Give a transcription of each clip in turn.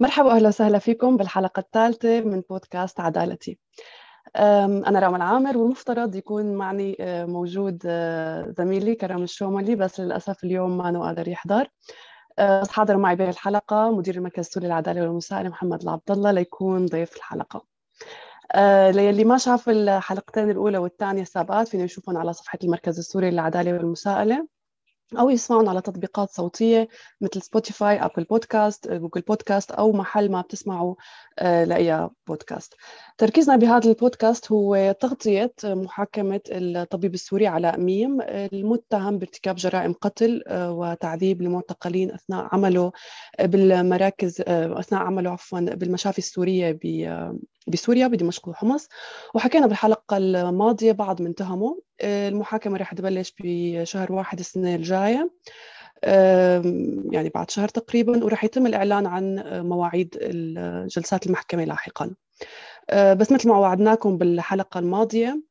مرحبا وأهلا وسهلا فيكم بالحلقة الثالثة من بودكاست عدالتي. أنا رامل عامر والمفترض يكون معي أه، موجود أه، زميلي كرم الشوملي بس للأسف اليوم ما قادر يحضر. أه، بس حاضر معي بهالحلقة مدير المركز السوري للعداله والمساءله محمد العبد الله ليكون ضيف الحلقة. للي ما شاف الحلقتين الأولى والثانية السابقات فينا يشوفون على صفحة المركز السوري للعدالة والمساءله أو يسمعون على تطبيقات صوتية مثل سبوتيفاي أبل بودكاست جوجل بودكاست أو محل ما بتسمعوا آه، لأي بودكاست تركيزنا بهذا البودكاست هو تغطية محاكمة الطبيب السوري علاء ميم المتهم بارتكاب جرائم قتل آه، وتعذيب المعتقلين أثناء عمله بالمراكز آه، أثناء عمله عفوا بالمشافي السورية بسوريا بدمشق وحمص وحكينا بالحلقة الماضية بعض من تهمه. المحاكمة رح تبلش بشهر واحد السنة الجاية. يعني بعد شهر تقريبا ورح يتم الإعلان عن مواعيد جلسات المحكمة لاحقا. أه، بس مثل ما وعدناكم بالحلقة الماضية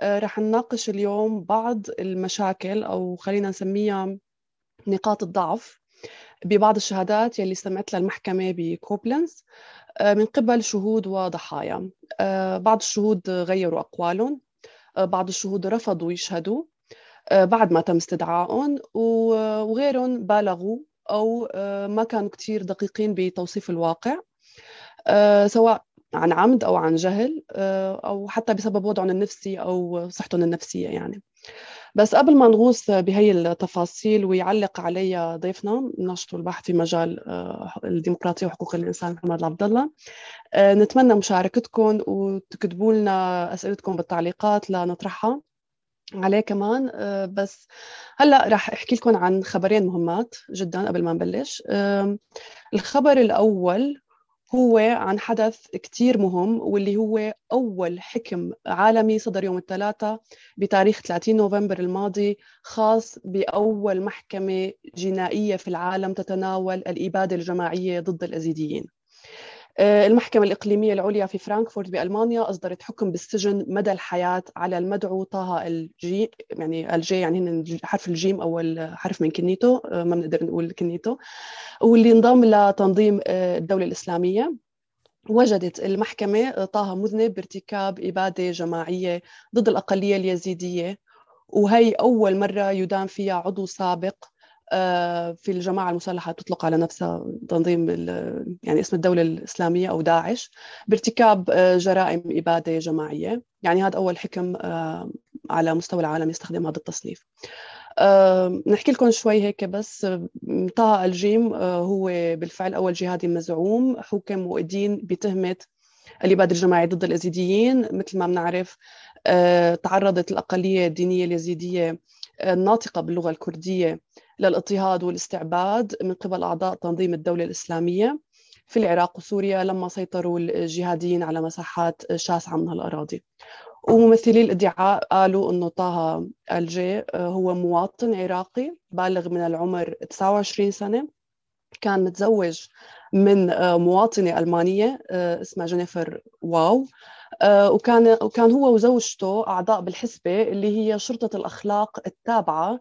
أه، رح نناقش اليوم بعض المشاكل أو خلينا نسميها نقاط الضعف ببعض الشهادات يلي استمعت لها المحكمة بكوبلنز. من قبل شهود وضحايا بعض الشهود غيروا أقوالهم. بعض الشهود رفضوا يشهدوا آه، بعد ما تم استدعائهم وغيرهم بالغوا أو آه، ما كانوا كتير دقيقين بتوصيف الواقع آه، سواء عن عمد أو عن جهل أو حتى بسبب وضعهم النفسي أو صحتهم النفسية يعني. بس قبل ما نغوص بهي التفاصيل ويعلق علي ضيفنا ناشط البحث في مجال الديمقراطية وحقوق الإنسان محمد العبد الله. نتمنى مشاركتكم وتكتبوا لنا أسئلتكم بالتعليقات لنطرحها عليه كمان. آه، بس هلأ راح أحكي لكم عن خبرين مهمات جدا قبل ما نبلش. الخبر الأول هو عن حدث كتير مهم واللي هو أول حكم عالمي صدر يوم الثلاثاء بتاريخ 30 نوفمبر الماضي خاص بأول محكمة جنائية في العالم تتناول الإبادة الجماعية ضد الأزيديين. المحكمة الإقليمية العليا في فرانكفورت بألمانيا أصدرت حكم بالسجن مدى الحياة على المدعو طه الجي يعني الجي يعني حرف الجيم أو الحرف من كنيتو آه، ما بنقدر نقول كنيتو واللي انضم لتنظيم آه، الدولة الإسلامية. وجدت المحكمة طه مذنب بارتكاب إبادة جماعية ضد الأقلية اليزيدية وهي أول مرة يدان فيها عضو سابق آه، في الجماعة المسلحة تطلق على نفسها تنظيم يعني اسم الدولة الإسلامية أو داعش بارتكاب آه، جرائم إبادة جماعية. يعني هذا أول حكم آه، على مستوى العالم يستخدم هذا التصنيف. نحكي لكم شوي هيك بس طه الجيم هو بالفعل أول جهادي مزعوم حكم وأدين بتهمة الإبادة الجماعية ضد الأزيديين مثل ما بنعرف تعرضت الأقلية الدينية اليزيدية الناطقة باللغة الكردية للاضطهاد والاستعباد من قبل أعضاء تنظيم الدولة الإسلامية في العراق وسوريا لما سيطروا الجهاديين على مساحات شاسعة من هالأراضي. وممثلي الادعاء قالوا أنه طه الجي آه، هو مواطن عراقي بالغ من العمر 29 سنة. كان متزوج من آه، مواطنة ألمانية آه، اسمها جينيفر واو. وكان وكان هو وزوجته أعضاء بالحسبة اللي هي شرطة الأخلاق التابعة آه،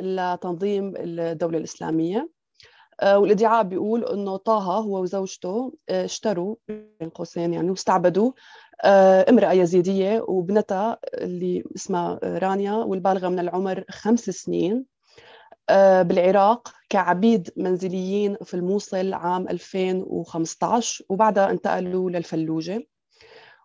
لتنظيم الدولة الإسلامية. آه، والإدعاء بيقول إنه طه هو وزوجته آه، اشتروا بين قوسين يعني واستعبدوا امرأة يزيدية وبنتها اللي اسمها رانيا والبالغة من العمر خمس سنين. بالعراق كعبيد منزليين في الموصل عام 2015 وبعدها انتقلوا للفلوجة.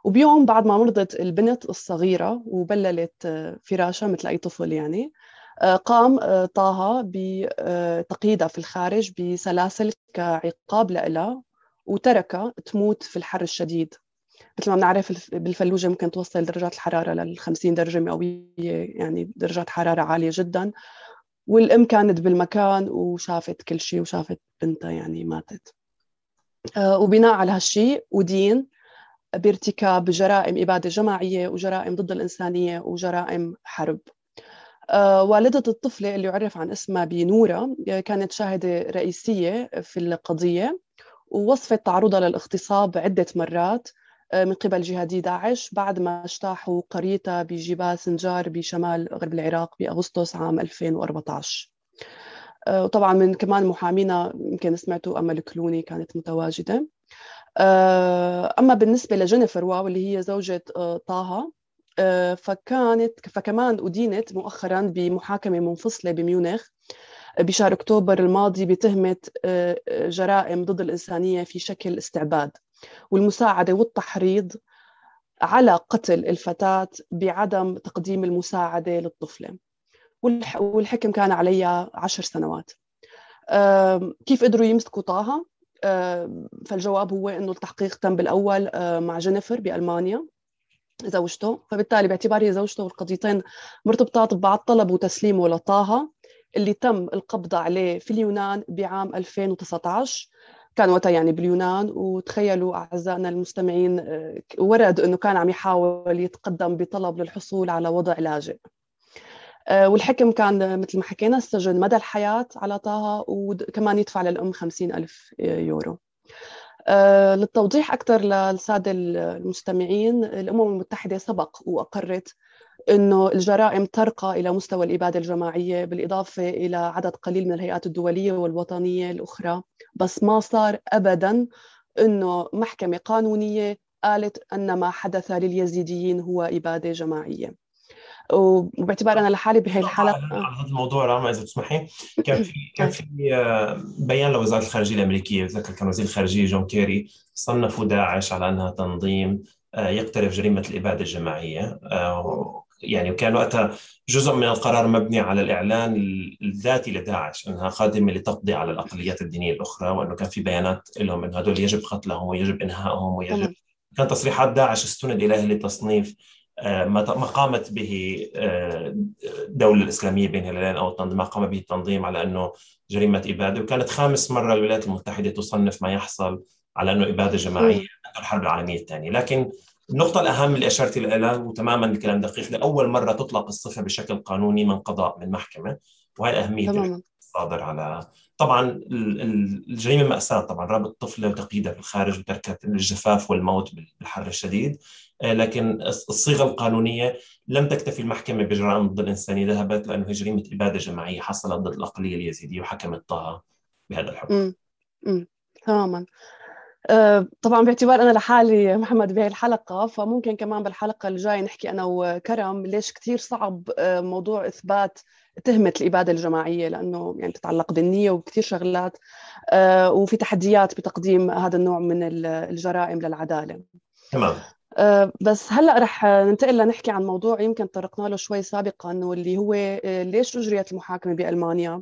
وبيوم بعد ما مرضت البنت الصغيرة وبللت فراشها مثل أي طفل يعني آه، قام آه، طه بتقييدها في الخارج بسلاسل كعقاب لها وتركها تموت في الحر الشديد. مثل ما بنعرف بالفلوجة ممكن توصل درجات الحرارة لل 50 درجة مئوية يعني درجات حرارة عالية جدا. والأم كانت بالمكان وشافت كل شيء وشافت بنتها يعني ماتت. آه، وبناء على هالشيء ودين بارتكاب جرائم إبادة جماعية وجرائم ضد الإنسانية وجرائم حرب. آه، والدة الطفلة اللي يعرف عن اسمها بنورة آه، كانت شاهدة رئيسية في القضية ووصفت تعرضها للاغتصاب عدة مرات آه، من قبل جهادي داعش بعد ما اجتاحوا قريتها بجبال سنجار بشمال غرب العراق بأغسطس عام 2014 وطبعا من كمان محامينا يمكن سمعتوا امل كلوني كانت متواجدة. أما بالنسبة لجينيفر واو اللي هي زوجة طه فكانت فكمان أدينت مؤخرا بمحاكمة منفصلة بميونخ. بشهر أكتوبر الماضي بتهمة جرائم ضد الإنسانية في شكل استعباد. والمساعدة والتحريض على قتل الفتاة بعدم تقديم المساعدة للطفلة. والحكم كان عليها عشر سنوات. كيف قدروا يمسكوا طه؟ فالجواب هو إنه التحقيق تم بالأول مع جينيفر بألمانيا. زوجته فبالتالي باعتبار هي زوجته والقضيتين مرتبطات ببعض طلبوا تسليمه لطه اللي تم القبض عليه في اليونان بعام 2019 كان وقتها يعني باليونان وتخيلوا أعزائنا المستمعين آه، ورد إنه كان عم يحاول يتقدم بطلب للحصول على وضع لاجئ. آه، والحكم كان مثل ما حكينا السجن مدى الحياة على طه وكمان يدفع للأم خمسين ألف يورو. آه، للتوضيح أكثر للسادة المستمعين الأمم المتحدة سبق وأقرت إنه الجرائم ترقى إلى مستوى الإبادة الجماعية بالإضافة إلى عدد قليل من الهيئات الدولية والوطنية الأخرى. بس ما صار ابدا إنه محكمة قانونية قالت أن ما حدث لليزيديين هو إبادة جماعية. وباعتبار أنا لحالي بهي الحلقة على هذا الموضوع راما إذا تسمحي كان في كان في آه، بيان لوزارة الخارجية الأمريكية. بتذكر كان وزير الخارجية جون كيري صنفوا داعش على أنها تنظيم آه، يقترف جريمة الإبادة الجماعية. آه، يعني وكان وقتها جزء من القرار مبني على الإعلان الذاتي لداعش أنها قادمة لتقضي على الأقليات الدينية الأخرى وأنه كان في بيانات لهم إنه هدول يجب قتلهم ويجب إنهائهم ويجب كان تصريحات داعش استند إليها لتصنيف آه، ما قامت به الدولة آه، الإسلامية بين هلالين أو ما قام به التنظيم على أنه جريمة إبادة. وكانت خامس مرة الولايات المتحدة تصنف ما يحصل على أنه إبادة جماعية منذ الحرب العالمية الثانية. لكن النقطة الأهم اللي أشرت لها وتماما الكلام دقيق لأول مرة تطلق الصفة بشكل قانوني من قضاء من محكمة. وهي أهمية الصادر على طبعا الجريمة مأساة طبعا رابط طفلة وتقييدها في الخارج وتركها الجفاف والموت بالحر الشديد. آه، لكن الصيغة القانونية لم تكتفي المحكمة بجرائم ضد الإنسانية ذهبت لأنه هي جريمة إبادة جماعية حصلت ضد الأقلية اليزيدية وحكمت طه بهذا الحكم. تماما. آه، طبعا باعتبار أنا لحالي محمد بهي الحلقة فممكن كمان بالحلقة الجاية نحكي أنا وكرم ليش كثير صعب آه، موضوع إثبات تهمة الإبادة الجماعية لأنه يعني تتعلق بالنية وكثير شغلات آه، وفي تحديات بتقديم هذا النوع من الجرائم للعدالة. تمام. بس هلأ رح ننتقل لنحكي عن موضوع يمكن طرقنا له شوي سابقا واللي هو ليش أجريت المحاكمة بألمانيا؟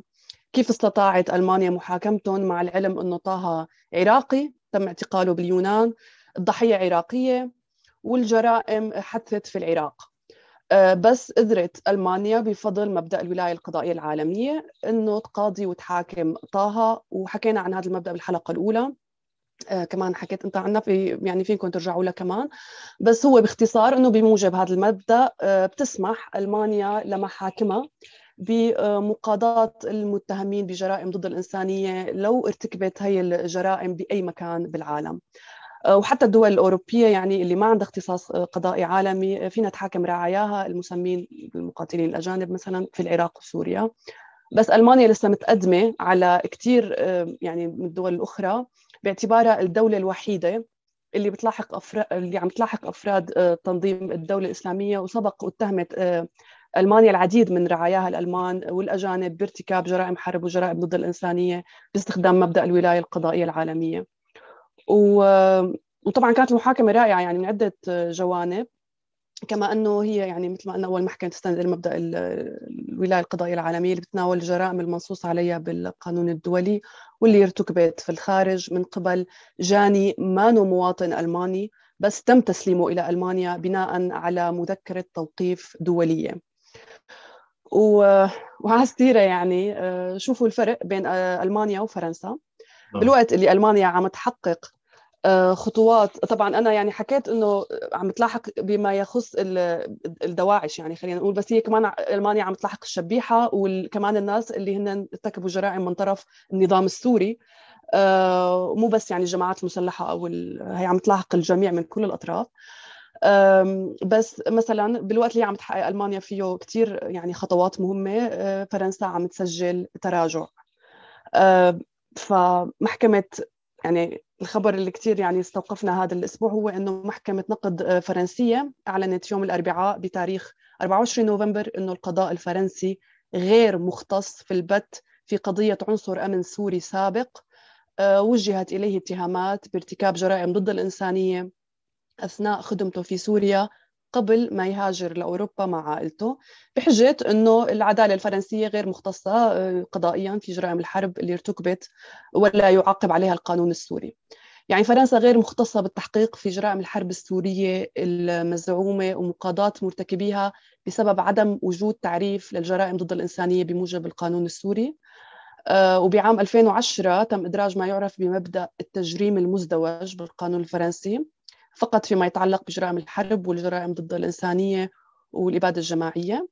كيف استطاعت ألمانيا محاكمتهم مع العلم إنه طه عراقي تم اعتقاله باليونان الضحية عراقية والجرائم حدثت في العراق. آه، بس قدرت ألمانيا بفضل مبدأ الولاية القضائية العالمية أنه تقاضي وتحاكم طه وحكينا عن هذا المبدأ بالحلقة الأولى. آه كمان حكيت أنت عنها في يعني فيكم ترجعوا لها كمان. بس هو باختصار إنه بموجب هذا المبدأ آه بتسمح ألمانيا لمحاكمها بمقاضاة المتهمين بجرائم ضد الإنسانية لو ارتكبت هي الجرائم بأي مكان بالعالم. آه، وحتى الدول الأوروبية يعني اللي ما عندها اختصاص قضائي عالمي فينا تحاكم رعاياها المسمين بالمقاتلين الأجانب مثلا في العراق وسوريا. بس ألمانيا لسه متقدمة على كثير آه، يعني من الدول الأخرى. باعتبارها الدولة الوحيدة اللي بتلاحق أفراد اللي عم تلاحق أفراد آه، تنظيم الدولة الإسلامية وسبق واتهمت ألمانيا العديد من رعاياها الألمان والأجانب بارتكاب جرائم حرب وجرائم ضد الإنسانية باستخدام مبدأ الولاية القضائية العالمية. وطبعا كانت المحاكمة رائعة يعني من عدة جوانب كما أنه هي يعني مثل ما قلنا أول محكمه تستند إلى مبدأ الولاية القضائية العالمية اللي بتناول الجرائم المنصوص عليها بالقانون الدولي واللي ارتكبت في الخارج من قبل جاني مانو مواطن ألماني بس تم تسليمه إلى ألمانيا بناء على مذكرة توقيف دولية. وعلى السيرة يعني آه، شوفوا الفرق بين آه، ألمانيا وفرنسا نعم. بالوقت اللي ألمانيا عم تحقق خطوات. طبعا أنا يعني حكيت إنه عم تلاحق بما يخص الدواعش يعني خلينا نقول بس هي كمان ألمانيا عم تلاحق الشبيحة وكمان الناس اللي هن ارتكبوا جرائم من طرف النظام السوري. مو بس يعني الجماعات المسلحة أو هي عم تلاحق الجميع من كل الأطراف. بس مثلا بالوقت اللي عم تحقق ألمانيا فيه كثير يعني خطوات مهمة أه، فرنسا عم تسجل تراجع. فمحكمة يعني الخبر اللي كثير يعني استوقفنا هذا الأسبوع هو إنه محكمة نقد فرنسية أعلنت يوم الأربعاء بتاريخ 24 نوفمبر إنه القضاء الفرنسي غير مختص في البت في قضية عنصر أمن سوري سابق آه، وجهت إليه اتهامات بارتكاب جرائم ضد الإنسانية أثناء خدمته في سوريا. قبل ما يهاجر لأوروبا مع عائلته بحجة إنه العدالة الفرنسية غير مختصة آه، قضائيا في جرائم الحرب اللي ارتكبت ولا يعاقب عليها القانون السوري. يعني فرنسا غير مختصة بالتحقيق في جرائم الحرب السورية المزعومة ومقاضاة مرتكبيها بسبب عدم وجود تعريف للجرائم ضد الإنسانية بموجب القانون السوري آه، وبعام 2010 تم إدراج ما يعرف بمبدأ التجريم المزدوج بالقانون الفرنسي فقط فيما يتعلق بجرائم الحرب والجرائم ضد الإنسانية والإبادة الجماعية.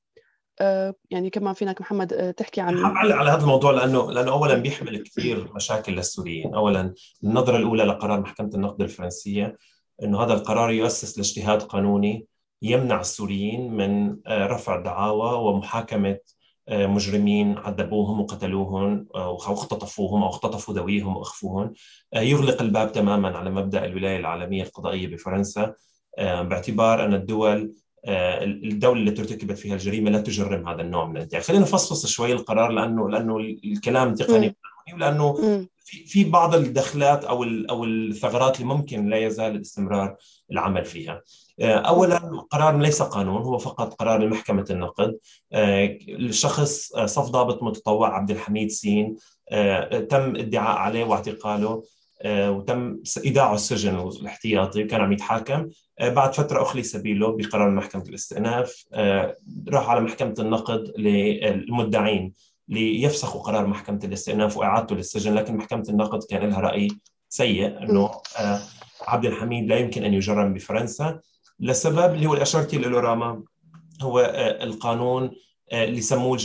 آه، يعني كمان فينك محمد آه، تحكي عن على هذا الموضوع لأنه لأنه اولا بيحمل كثير مشاكل للسوريين، اولا النظرة الأولى لقرار محكمة النقد الفرنسية إنه هذا القرار يؤسس لاجتهاد قانوني يمنع السوريين من آه، رفع دعاوى ومحاكمة مجرمين عذبوهم وقتلوهم واختطفوهم أو اختطفوا ذويهم وأخفوهم. يغلق الباب تماما على مبدأ الولاية العالمية القضائية بفرنسا. باعتبار أن الدول آه، الدولة اللي ارتكبت فيها الجريمة لا تجرم هذا النوع من الانتهاك خلينا نفصفص شوي القرار لأنه لأنه الكلام تقني ولأنه في في بعض الدخلات أو أو الثغرات اللي ممكن لا يزال استمرار العمل فيها. آه، اولا قرار ليس قانون هو فقط قرار لمحكمة النقد. آه، الشخص صف ضابط متطوع عبد الحميد سين تم ادعاء عليه واعتقاله آه، وتم إيداعه السجن الاحتياطي وكان عم يتحاكم. آه، بعد فترة أخلي سبيله بقرار محكمة الاستئناف. آه، راح على محكمة النقد للمدعين ليفسخوا قرار محكمة الاستئناف وإعادته للسجن لكن محكمة النقد كان لها رأي سيء إنه عبد الحميد لا يمكن أن يجرم بفرنسا. لسبب اللي هو اللي اشرتي له راما هو القانون اللي يسموه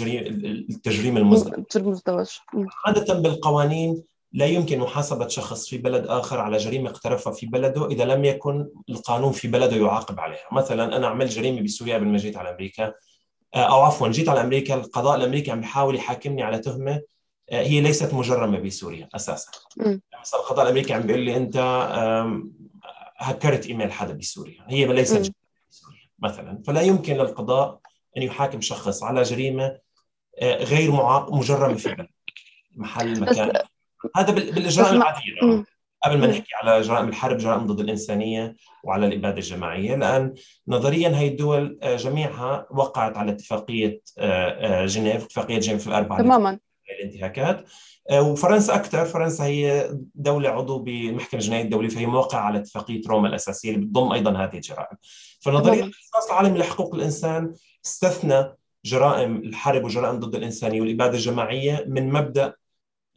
التجريم المزدوج عادة بالقوانين لا يمكن محاسبة شخص في بلد آخر على جريمة اقترفها في بلده إذا لم يكن القانون في بلده يعاقب عليها. مثلا أنا عملت جريمة بسوريا قبل ما جيت على أمريكا. آه، أو عفوا جيت على أمريكا القضاء الأمريكي عم بيحاول يحاكمني على تهمة آه، هي ليست مجرمة بسوريا أساسا. مثلا القضاء الأمريكي عم بيقول لي أنت هكرت إيميل حدا بسوريا. هي ليست جريمة بسوريا مثلا. فلا يمكن للقضاء أن يحاكم شخص على جريمة آه، غير مجرمة في بلد محل مكان. هذا بالإجراء العاديه قبل ما نحكي على جرائم الحرب جرائم ضد الإنسانية وعلى الإبادة الجماعية. لأن نظريا هي الدول آه، جميعها وقعت على اتفاقية آه، جنيف اتفاقية جنيف الأربعة. تماما. الانتهاكات. وفرنسا أكثر. فرنسا هي دولة عضو بالمحكمه الجنائيه الدولية فهي موقعة على اتفاقية روما الأساسية اللي بتضم أيضا هذه الجرائم. فنظرية الاختصاص العالمي لحقوق الإنسان استثنى جرائم الحرب وجرائم ضد الإنسانية والإبادة الجماعية من مبدأ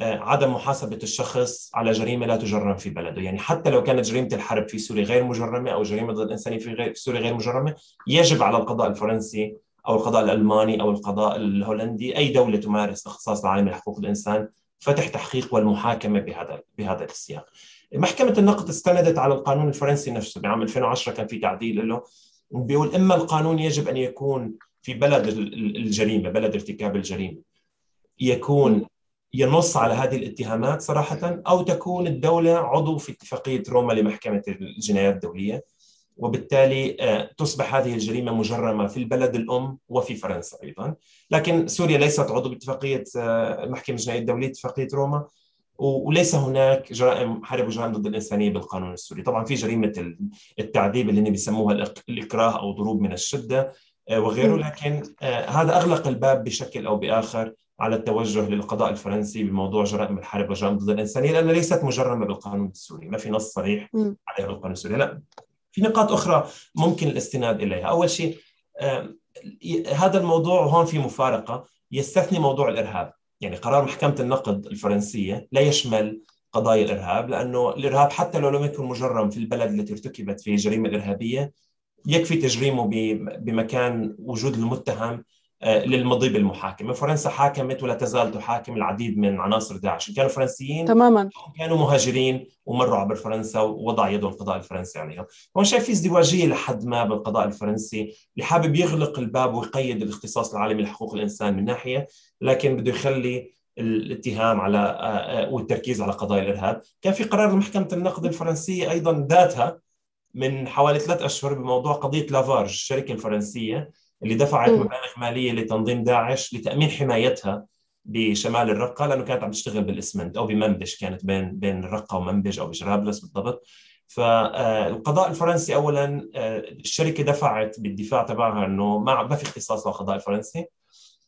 عدم محاسبة الشخص على جريمة لا تجرم في بلده. يعني حتى لو كانت جريمة الحرب في سوريا غير مجرمة أو جريمة ضد الإنسانية في, غير في سوريا غير مجرمة يجب على القضاء الفرنسي أو القضاء الألماني أو القضاء الهولندي أي دولة تمارس اختصاص العالمي لحقوق الإنسان فتح تحقيق والمحاكمة بهذا بهذا السياق. محكمة النقد استندت على القانون الفرنسي نفسه. بعام 2010 كان في تعديل له. بيقول إما القانون يجب أن يكون في بلد الجريمة بلد ارتكاب الجريمة يكون ينص على هذه الاتهامات صراحة أو تكون الدولة عضو في اتفاقية روما لمحكمة الجنايات الدولية. وبالتالي آه، تصبح هذه الجريمة مجرمة في البلد الأم وفي فرنسا أيضا. لكن سوريا ليست عضو باتفاقية آه، المحكمة الجنائية الدولية اتفاقية روما وليس هناك جرائم حرب وجرائم ضد الإنسانية بالقانون السوري. طبعا في جريمة التعذيب اللي بيسموها الإكراه أو ضروب من الشدة آه، وغيره. لكن هذا أغلق الباب بشكل أو بآخر على التوجه للقضاء الفرنسي بموضوع جرائم الحرب وجرائم ضد الإنسانية لأنها ليست مجرمة بالقانون السوري، ما في نص صريح عليها بالقانون السوري، لا. في نقاط أخرى ممكن الاستناد إليها، أول شيء هذا الموضوع وهون في مفارقة يستثني موضوع الإرهاب، يعني قرار محكمة النقد الفرنسية لا يشمل قضايا الإرهاب لأنه الإرهاب حتى لو لم يكن مجرم في البلد التي ارتكبت فيه الجريمه الارهابيه يكفي تجريمه بمكان وجود المتهم للمضي بالمحاكمه، فرنسا حاكمت ولا تزال تحاكم العديد من عناصر داعش، كانوا فرنسيين تماما. كانوا مهاجرين ومروا عبر فرنسا ووضع يده القضاء الفرنسي عليهم، هون شايف في ازدواجية لحد ما بالقضاء الفرنسي. اللي حابب يغلق الباب ويقيد الاختصاص العالمي لحقوق الإنسان من ناحية، لكن بده يخلي الاتهام على والتركيز على قضايا الإرهاب، كان في قرار محكمة النقد الفرنسية أيضا ذاتها من حوالي ثلاث أشهر بموضوع قضية لافارج الشركة الفرنسيه اللي دفعت مبالغ مالية لتنظيم داعش لتأمين حمايتها بشمال الرقة لأنه كانت عم تشتغل بالاسمنت أو بمنبج كانت بين بين الرقة ومنبج أو بجرابلس بالضبط. فالقضاء الفرنسي اولا آه، الشركة دفعت بالدفاع تبعها إنه ما ما في اختصاص للقضاء الفرنسي.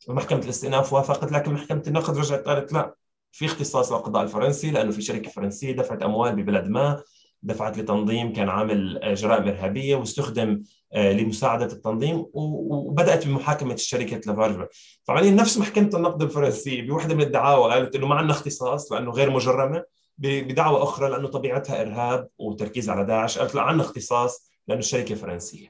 ومحكمه الاستئناف وافقت لكن محكمة النقد رجعت قالت لا في اختصاص للقضاء الفرنسي لأنه في شركة فرنسية دفعت أموال ببلد ما. دفعت لتنظيم كان عامل جرائم إرهابية واستخدم آه، لمساعدة التنظيم وبدأت بمحاكمة شركه لافارج فعمليا نفس محكمة النقد الفرنسية. بوحدة من الدعاوى قالت إنه ما عندنا اختصاص لأنه غير مجرمة بدعوى أخرى لأنه طبيعتها إرهاب وتركيز على داعش. قالت لا عندنا اختصاص لأنه الشركة فرنسية.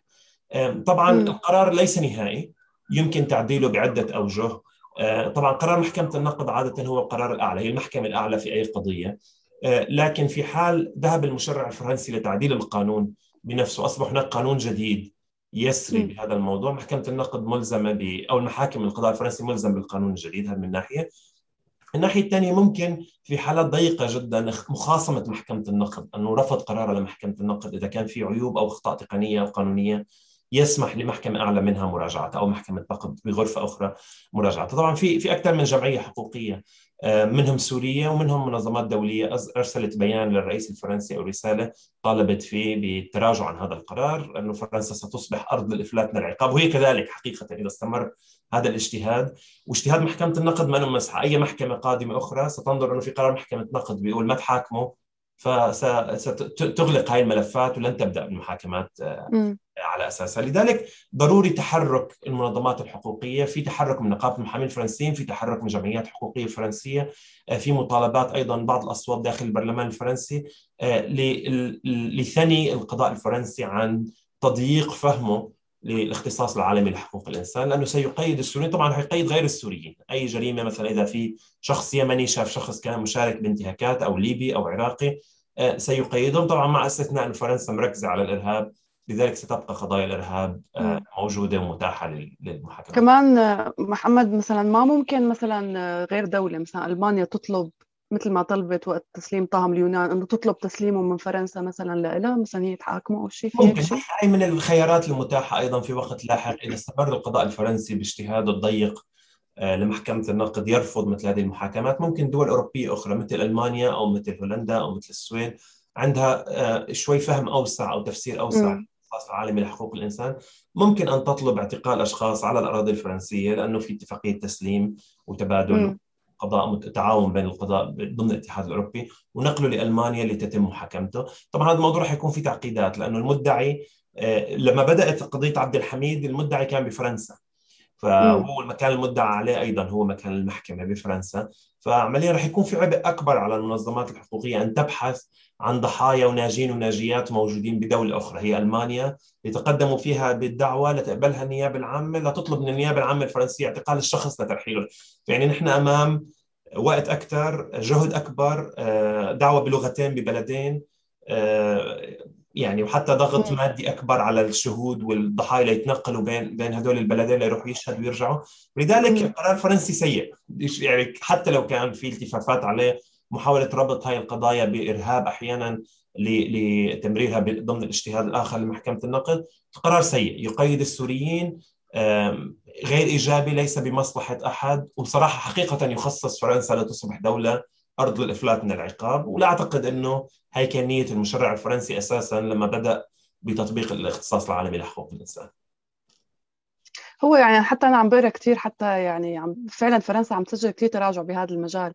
طبعا م. القرار ليس نهائي. يمكن تعديله بعدة أوجه. آه، طبعا قرار محكمة النقد عادة هو القرار الأعلى هي المحكمة الأعلى في أي قضية. آه، لكن في حال ذهب المشرع الفرنسي لتعديل القانون بنفسه أصبح هناك قانون جديد يسري بهذا الموضوع. محكمة النقد ملزمة ب أو المحاكم القضاء الفرنسي ملزم بالقانون الجديد هذا من ناحية. الناحيه الثانية ممكن في حالات ضيقة جدا مخاصمة محكمة النقد أنه رفض قرار لمحكمة النقد إذا كان في عيوب أو أخطاء تقنية أو قانونية يسمح لمحكمة أعلى منها مراجعتها أو محكمة نقد بغرفة أخرى مراجعتها. طبعا في في أكثر من جمعية حقوقية آه، منهم سوريا ومنهم منظمات دولية أرسلت بيان للرئيس الفرنسي أو رسالة طالبت فيه بالتراجع عن هذا القرار أنه فرنسا ستصبح أرض للافلات من العقاب. وهي كذلك حقيقة إذا استمر هذا الاجتهاد. واجتهاد محكمة النقد ما مسحة. أي محكمة قادمة أخرى ستنظر أنه في قرار محكمة نقد بيقول ما تحاكموا فستغلق هاي الملفات ولن تبدأ المحاكمات آه، على أساسها، لذلك ضروري تحرك المنظمات الحقوقية، في تحرك من نقابة المحامين الفرنسيين، في تحرك من جمعيات حقوقية فرنسية، آه، في مطالبات أيضا بعض الأصوات داخل البرلمان الفرنسي آه، لثني القضاء الفرنسي عن تضييق فهمه للاختصاص العالمي لحقوق الإنسان لأنه سيقيد السوريين. طبعا حيقيد غير السوريين. أي جريمة مثلا إذا في شخص يمني شاف شخص كان مشارك بانتهاكات أو ليبي أو عراقي آه، سيقيدهم. طبعا مع استثناء أن فرنسا مركزة على الإرهاب لذلك ستبقى قضايا الإرهاب آه، موجودة ومتاحة للمحاكمة. كمان آه، محمد مثلا ما ممكن مثلا غير دولة مثلا ألمانيا تطلب مثل ما طلبت وقت تسليم طهم اليونان إنه تطلب تسليمه من فرنسا مثلا لها مثلا هي تحاكمه أو شيء ممكن. هي من الخيارات المتاحة أيضا في وقت لاحق. إذا استمر القضاء الفرنسي باجتهاده الضيق آه، لمحكمة النقد يرفض مثل هذه المحاكمات. ممكن دول أوروبية أخرى مثل ألمانيا أو مثل هولندا أو مثل السويد عندها آه، شوي فهم أوسع أو تفسير أوسع القصاص العالمي لحقوق الإنسان. ممكن أن تطلب اعتقال أشخاص على الأراضي الفرنسية لأنه في اتفاقية تسليم وتبادل. قضاء تعاون بين القضاء ضمن الاتحاد الأوروبي ونقله لألمانيا لتتم محاكمته، طبعا هذا الموضوع رح يكون في تعقيدات لأنه المدعي آه، لما بدأت قضية عبد الحميد المدعي كان بفرنسا. فهو المكان المدعى عليه أيضا هو مكان المحكمة بفرنسا. فعمليا رح يكون في عبء أكبر على المنظمات الحقوقية أن تبحث عن ضحايا وناجين وناجيات موجودين بدوله أخرى. هي ألمانيا يتقدموا فيها بالدعوة لتقبلها النيابة العامة لتطلب من النيابة العامة الفرنسية اعتقال الشخص لترحيله. يعني نحن أمام وقت أكثر جهد أكبر آه، دعوة بلغتين ببلدين آه، يعني وحتى ضغط مادي أكبر على الشهود والضحايا ليتنقلوا بين بين هدول البلدين ليروحوا يشهدوا ويرجعوا، لذلك القرار الفرنسي سيء. يعني حتى لو كان في التفافات عليه محاولة ربط هاي القضايا بإرهاب أحيانا لتمريرها ضمن الاجتهاد الآخر لمحكمة النقد، القرار سيء. يقيد السوريين غير إيجابي ليس بمصلحة أحد وبصراحة حقيقة يخصص فرنسا لتصبح دولة أرض للافلات من العقاب. ولا أعتقد إنه هي كان نيه المشرع الفرنسي أساسا لما بدأ بتطبيق الاختصاص العالمي لحقوق الإنسان. هو يعني حتى أنا عم بقرأ كثير حتى يعني عم فعلا فرنسا عم تسجل كثير تراجع بهذا المجال.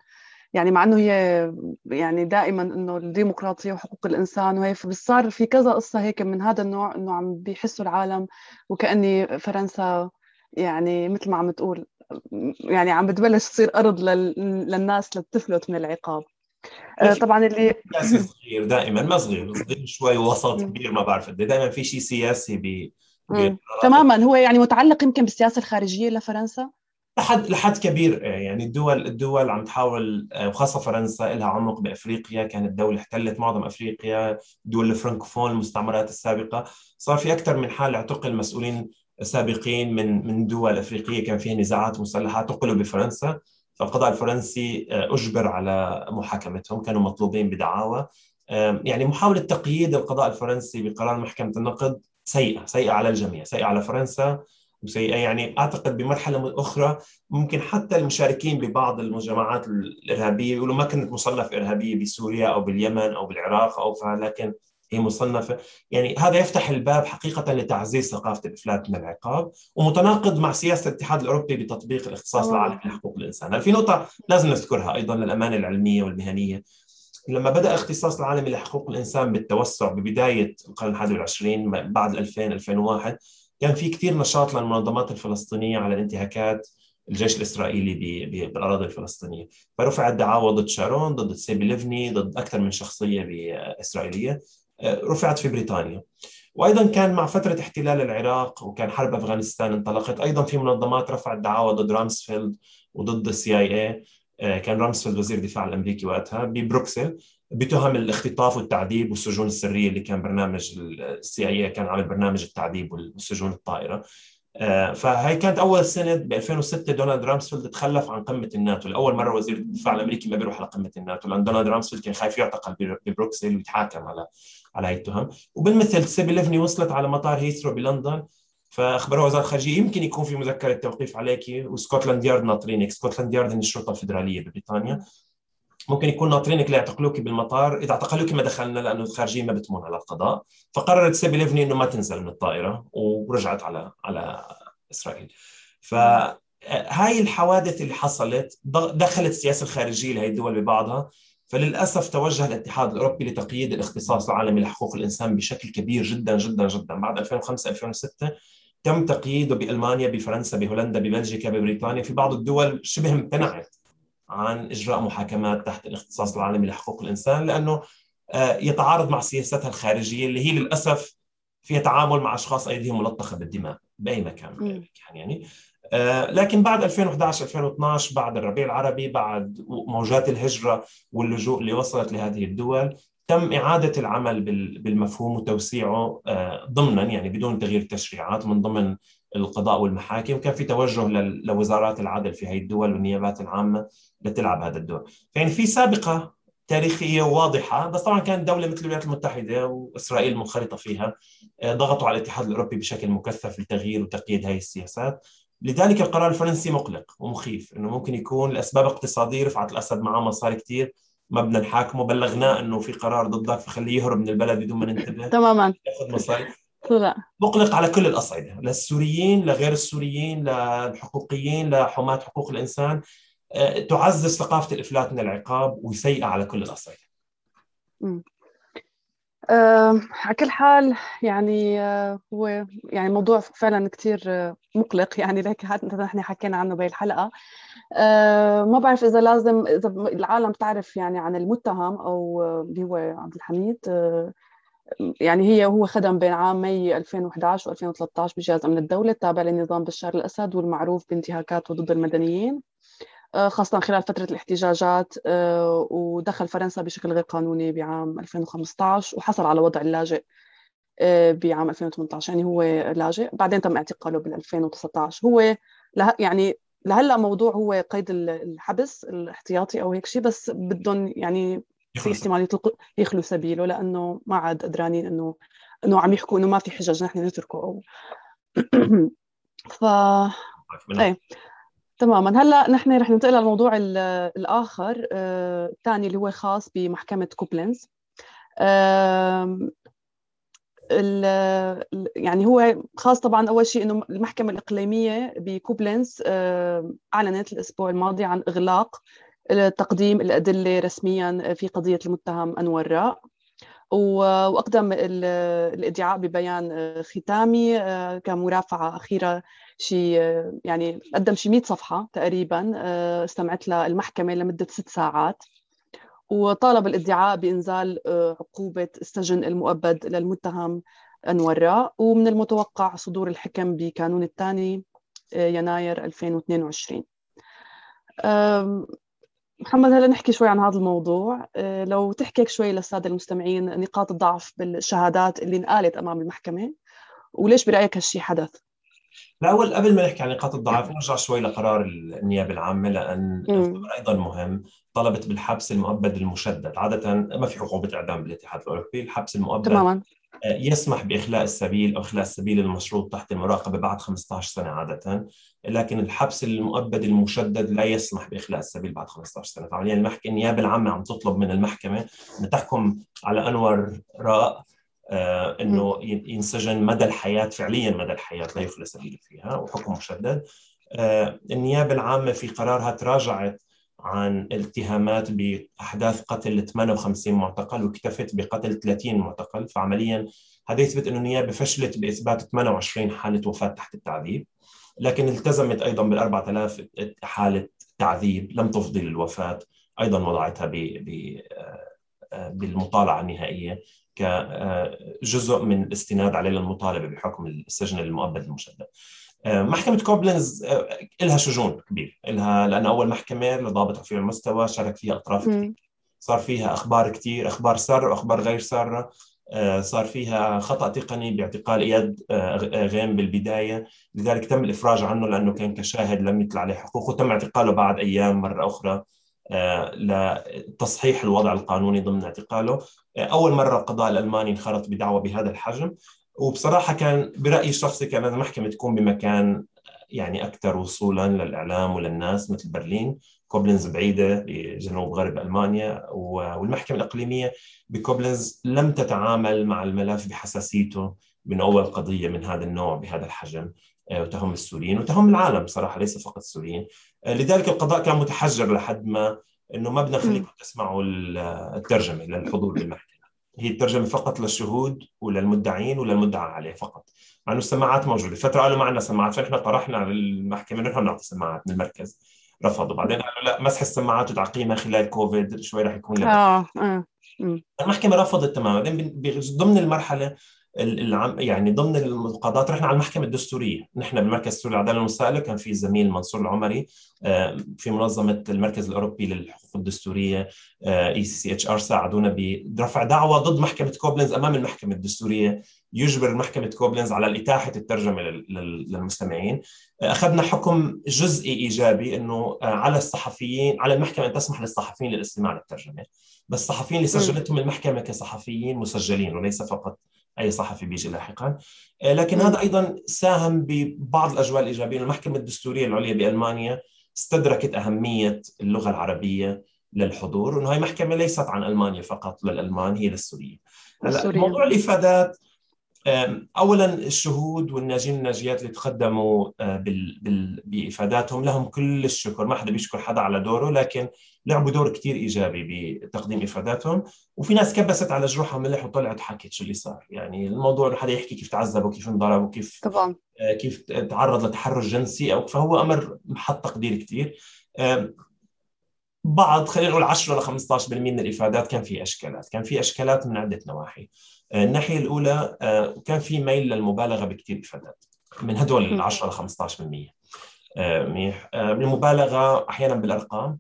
يعني مع إنه هي يعني دائما إنه الديمقراطية وحقوق الإنسان وهي صار في كذا قصة هيك من هذا النوع إنه عم بيحسوا العالم وكأني فرنسا يعني مثل ما عم تقول يعني عم بتبلش تصير أرض للناس لتفلت من العقاب. آه، طبعا اللي صغير دائما ما صغير صغير شوي وسط كبير ما بعرف قد إيه. دائما في شيء سياسي ب تماما هو يعني متعلق يمكن بالسياسة الخارجية لفرنسا؟ لحد لحد كبير آه، يعني الدول الدول عم تحاول آه، وخاصة فرنسا لها عمق بأفريقيا كانت دولة احتلت معظم أفريقيا دول الفرنكوفون المستعمرات السابقة. صار في أكثر من حال اعتقل مسؤولين سابقين من من دول أفريقية كان فيها نزاعات مسلحة اعتقلوا بفرنسا. فالقضاء الفرنسي أجبر على محاكمتهم كانوا مطلوبين بدعاوى. يعني محاولة تقييد القضاء الفرنسي بقرار محكمة النقد سيئة سيئة على الجميع سيئة على فرنسا. وسيئه يعني أعتقد بمرحلة أخرى ممكن حتى المشاركين ببعض المجموعات الإرهابية يقولوا ما كانت مصنفة إرهابية بسوريا أو باليمن أو بالعراق أو لكن هي مصنفة. يعني هذا يفتح الباب حقيقة لتعزيز ثقافة الإفلات من العقاب ومتناقض مع سياسة الاتحاد الأوروبي بتطبيق الاختصاص العالمي لحقوق الإنسان، في نقطة لازم نذكرها أيضا للأمانة العلمية والمهنية؟ لما بدأ الاختصاص العالمي لحقوق الإنسان بالتوسع ببداية القرن الحادي والعشرين بعد 2000 2001 كان في كثير نشاط للمنظمات الفلسطينية على الانتهاكات الجيش الإسرائيلي بالأراضي الفلسطينية، فرفعت دعاوى ضد شارون، ضد تسيبي ليفني، ضد أكثر من شخصية إسرائيلية، رفعت في بريطانيا. وأيضا كان مع فترة احتلال العراق وكان حرب أفغانستان انطلقت، أيضا في منظمات رفعت دعاوى ضد رامسفيلد وضد ال CIA آه، كان رامسفيلد وزير الدفاع الأمريكي وقتها ببروكسل. بتهم الاختطاف والتعذيب والسجون السرية اللي كان برنامج ال CIA كان عامل برنامج التعذيب والسجون الطائرة. آه، فهي كانت أول سنة ب 2006 دونالد رامسفيلد تخلف عن قمة الناتو. لأول مرة وزير الدفاع الأمريكي ما بيروح على قمة الناتو. لأن دونالد رامسفيلد كان خايف يعتقل ببروكسل ويتحاكم على على هي التهم. وبالمثل تسيبي ليفني وصلت على مطار هيثرو بلندن. فاخبروها وزارة الخارجية يمكن يكون في مذكرة توقيف عليك وسكوتلاند يارد ناطرينك سكوتلاند يارد هي الشرطة الفدراليه ببريطانيا. ممكن يكون ناطرينك ليعتقلوك بالمطار إذا اعتقلوك ما دخلنا لأنه الخارجية ما بتمون على القضاء. فقررت سيبي ليفني إنه ما تنزل من الطائرة ورجعت على على إسرائيل. فهاي الحوادث اللي حصلت دخلت السياسة الخارجية لهي الدول ببعضها. فللأسف توجه الاتحاد الأوروبي لتقييد الاختصاص العالمي لحقوق الإنسان بشكل كبير جدا جدا جدا. بعد 2005 2006 تم تقييده بألمانيا بفرنسا بهولندا ببلجيكا ببريطانيا. في بعض الدول شبه امتنعت. عن إجراء محاكمات تحت الاختصاص العالمي لحقوق الإنسان لأنه آه، يتعارض مع سياستها الخارجية اللي هي للأسف فيها تعامل مع أشخاص أيديهم ملطخة بالدماء بأي مكان يعني. آه، لكن بعد 2011 2012 بعد الربيع العربي بعد موجات الهجرة واللجوء اللي وصلت لهذه الدول تم إعادة العمل بالمفهوم وتوسيعه آه، ضمنا يعني بدون تغيير التشريعات من ضمن القضاء والمحاكم كان في توجه لوزارات العدل في هذه الدول والنيابات العامة لتلعب هذا الدور. يعني في سابقة تاريخية واضحة بس طبعا كانت دولة مثل الولايات المتحدة وإسرائيل منخرطة فيها آه، ضغطوا على الاتحاد الأوروبي بشكل مكثف لتغيير وتقييد هذه السياسات. لذلك القرار الفرنسي مقلق ومخيف إنه ممكن يكون لأسباب اقتصادية رفعت الأسد معاه مصاري كثير ما بدنا نحاكمه. بلغناه إنه في قرار ضدك فخليه يهرب من البلد بدون ما ننتبه. تماما. يأخذ مصاري. لا مقلق على كل الأصعدة للسوريين لغير السوريين للحقوقيين لحماة حقوق الإنسان. آه، تعزز ثقافة الإفلات من العقاب وسيئة على كل الأصعدة. أه على كل حال يعني أه هو يعني موضوع فعلا كثير أه مقلق يعني ليك نحن حكينا عنه بهي الحلقة أه ما بعرف إذا لازم إذا العالم تعرف يعني عن المتهم أو اللي هو عبد الحميد يعني هي هو خدم بين عام ماي 2011 و 2013 بجهاز أمن الدولة التابع لنظام بشار الأسد والمعروف بانتهاكاته ضد المدنيين. آه، خاصة خلال فترة الاحتجاجات آه، ودخل فرنسا بشكل غير قانوني بعام 2015 وحصل على وضع اللاجئ آه، بعام 2018 يعني هو لاجئ. بعدين تم اعتقاله بال 2019 هو يعني لهلا موضوع هو قيد الحبس الاحتياطي أو هيك شيء بس بدهم يعني في احتمال يخلوا سبيله لأنه ما عاد قدرانين إنه إنه عم يحكوا إنه ما في حجج نحن نتركه أو. ف إيه تماما. هلأ نحن رح ننتقل للموضوع الآخر آه، الثاني اللي هو خاص بمحكمة كوبلنز يعني هو خاص طبعا أول شيء إنه المحكمة الإقليمية بكوبلنز أعلنت الأسبوع الماضي عن إغلاق تقديم الأدلة رسميا في قضية المتهم أنور راء. وأقدم الإدعاء ببيان آه، ختامي آه، كمرافعة أخيرة شيء يعني قدم شيء 100 صفحة تقريبا آه، استمعت لها المحكمه لمدة ست ساعات. وطالب الإدعاء بإنزال عقوبة السجن المؤبد للمتهم أنور راء. ومن المتوقع صدور الحكم بكانون الثاني يناير 2022 محمد هلا نحكي شوي عن هذا الموضوع. آه، لو تحكي شوي للسادة المستمعين نقاط الضعف بالشهادات اللي انقالت أمام المحكمة وليش برأيك هالشيء حدث؟ لا أول قبل ما نحكي عن نقاط الضعف نرجع شوي لقرار النيابة العامة لأن أيضا مهم. طلبت بالحبس المؤبد المشدد. عادة ما في عقوبه اعدام بالاتحاد الأوروبي. الحبس المؤبد تماما. يسمح بإخلاء السبيل أو إخلاء السبيل المشروط تحت المراقبه بعد 15 سنة عادة لكن الحبس المؤبد المشدد لا يسمح بإخلاء السبيل بعد 15 سنة. فعليا المحكمة النيابة العامة عم تطلب من المحكمة ان تحكم على أنور راء آه إنه ينسجن مدى الحياة فعليا مدى الحياة لا يخلى سبيله فيها وحكم مشدد. آه النيابة العامة في قرارها تراجعت عن الاتهامات بأحداث قتل 58 معتقل واكتفت بقتل 30 معتقل فعمليا هذا يثبت أنه النيابة فشلت بإثبات 28 حالة وفاة تحت التعذيب لكن التزمت أيضا بال 4000 حالة تعذيب لم تفضي للوفاه أيضا وضعتها ب بالمطالعة النهائية كجزء من الاستناد عليه للمطالبه بحكم السجن المؤبد المشدد. آه، محكمة كوبلنز آه، لها شجون كبير. لها لأن أول محكمة لضابط رفيع المستوى شارك فيها أطراف كثير صار فيها أخبار كثير أخبار سارة وأخبار غير سارة آه، صار فيها خطأ تقني باعتقال إياد غيم بالبداية. لذلك تم الإفراج عنه لأنه كان كشاهد لم يطلع عليه حقوق وتم اعتقاله بعد أيام مرة أخرى لتصحيح الوضع القانوني ضمن اعتقاله. أول مرة القضاء الألماني انخرط بدعوة بهذا الحجم. وبصراحة كان برأيي الشخصي كان المحكمة تكون بمكان يعني أكثر وصولا للإعلام وللناس مثل برلين. كوبلنز بعيدة بجنوب غرب ألمانيا والمحكمة الإقليمية بكوبلنز لم تتعامل مع الملف بحساسيته من أول قضية من هذا النوع بهذا الحجم. آه، وتهم السوريين وتهم العالم بصراحة ليس فقط السوريين. آه، لذلك القضاء كان متحجر لحد ما إنه ما بدنا نخليكم تسمعوا الترجمة للحضور بالمحكمة. هي الترجمه فقط للشهود وللمدعين وللمدعى عليه فقط. مع إنه السماعات موجودة. فترة قالوا ما عندنا سماعات فنحن طرحنا للمحكمه نحن نعطي سماعات من المركز. رفضوا. بعدين قالوا لا مسح السماعات وتعقيمها خلال كوفيد شوي راح يكون آه آه. المحكمة رفضت تماما. بعدين ضمن المرحلة يعني ضمن القضاء رحنا على المحكمة الدستورية، نحن بالمركز السوري للعدالة المسائله كان في زميل منصور العمري آه، في منظمة المركز الأوروبي للحقوق الدستورية اي سي سي اتش ار ساعدونا برفع دعوى ضد محكمة كوبلنز أمام المحكمة الدستورية. يجبر محكمة كوبلنز على اتاحه الترجمة للمستمعين. آه، أخذنا حكم جزئي إيجابي إنه آه، على الصحفيين على المحكمة أن تسمح للصحفيين للاستماع للترجمة. بس الصحفيين اللي سجلتهم المحكمة كصحفيين مسجلين وليس فقط أي صحفي بيجي لاحقا. آه، لكن هذا أيضا ساهم ببعض الأجواء الإيجابية. المحكمة الدستورية العليا بألمانيا استدركت أهمية اللغة العربية للحضور وإنه هي محكمة ليست عن ألمانيا فقط للالمان هي للسوريين. موضوع الإفادات اولا الشهود والناجين والناجيات اللي تقدموا آه، بإفاداتهم لهم كل الشكر. ما حدا بيشكر حدا على دوره لكن لعبوا دور كثير إيجابي بتقديم إفاداتهم. وفي ناس كبست على جروحها ملح وطلعت حكت شو اللي صار. يعني الموضوع إنه حدا يحكي كيف تعذب وكيف انضرب وكيف طبعا. آه، كيف تعرض لتحرش جنسي أو فهو أمر محط تقدير كثير بعض خلينا نقول 10 ل 15% من الإفادات كان في أشكالات، كان في أشكالات من عدة نواحي. آه، الناحية الأولى آه، كان في ميل للمبالغة بكثير افادات من هدول ال 10 ل 15%. منيح. المبالغة أحيانا بالأرقام.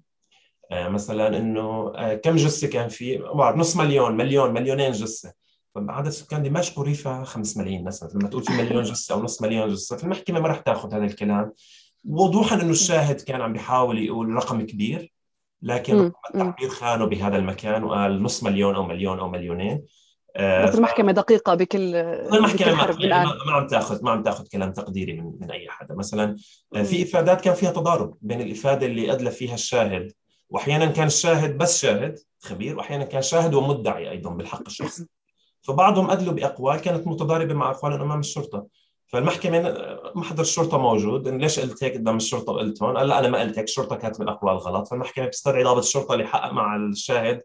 مثلا إنه كم جثة كان في؟ نص مليون مليون مليونين جثة. عدد سكان دمشق وريفها 5 ملايين مثلا. لما تقول في مليون جثة أو نص مليون جثة فالمحكمه ما راح تاخذ هذا الكلام. وضوحا إنه الشاهد كان عم بيحاول يقول رقم كبير لكن التعبير خانه بهذا المكان وقال نص مليون أو مليون أو مليونين. آه، بس المحكمة دقيقة بكل المحكمة ما, عم تاخذ ما عم تاخذ كلام تقديري من, من أي حدا. مثلا آه، في إفادات كان فيها تضارب بين الإفادة اللي أدلى فيها الشاهد واحيانا كان الشاهد بس شاهد خبير واحيانا كان شاهد ومدعي أيضا بالحق الشخصي. فبعضهم أدلوا بأقوال كانت متضاربة مع أقوال أمام الشرطة. فالمحكمة محضر الشرطة موجود. إن ليش قلت هيك قدام الشرطة وقلت هون؟ قال لا أنا ما قلت هيك. الشرطة كانت من الاقوال غلط. فالمحكمة بتستدعي ضابط الشرطة اللي حقق مع الشاهد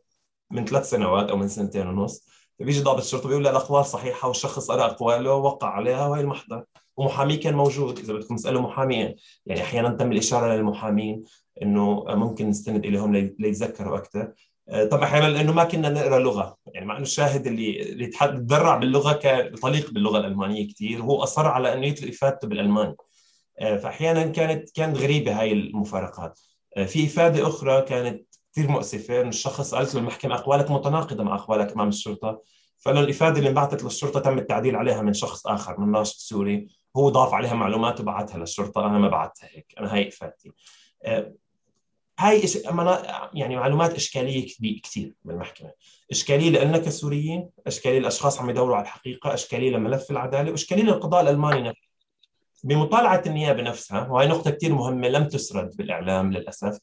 من ثلاث سنوات أو من سنتين ونص. فبيجي ضابط الشرطة بيقول لا الاقوال صحيحة والشخص قرا اقواله ووقع عليها وهي المحضر. ومحاميه كان موجود. إذا بدكم تسألوا محامين يعني أحيانا تم الإشارة للمحامين إنه ممكن نستند إليهم ليتذكروا أكثر. آه، طبعا أحيانا لأنه ما كنا نقرأ لغة. يعني مع إنه الشاهد اللي اللي تدرع باللغة كان طليق باللغة الألمانية كثير وهو أصر على إنه يتلقي افادته بالألماني. آه، فأحيانا كانت كانت غريبة هاي المفارقات. آه، في إفادة أخرى كانت كثير مؤسفه انه الشخص قالت له المحكمة أقوالك متناقضة مع أقوالك إمام الشرطة. فانه الإفادة اللي انبعثت للشرطة تم التعديل عليها من شخص آخر من ناشط سوري. هو ضاف عليها معلومات وبعتها للشرطة. أنا ما بعتها هيك. أنا هاي إفادتي. آه، هاي إش... يعني معلومات إشكالية كثير بالمحكمة. إشكالية لنا كسوريين إشكالية للأشخاص عم يدوروا على الحقيقة إشكالية لملف العدالة وإشكالية للقضاء الألماني نفسه. بمطالعة النيابة نفسها وهي نقطة كثير مهمة لم تسرد بالإعلام للأسف.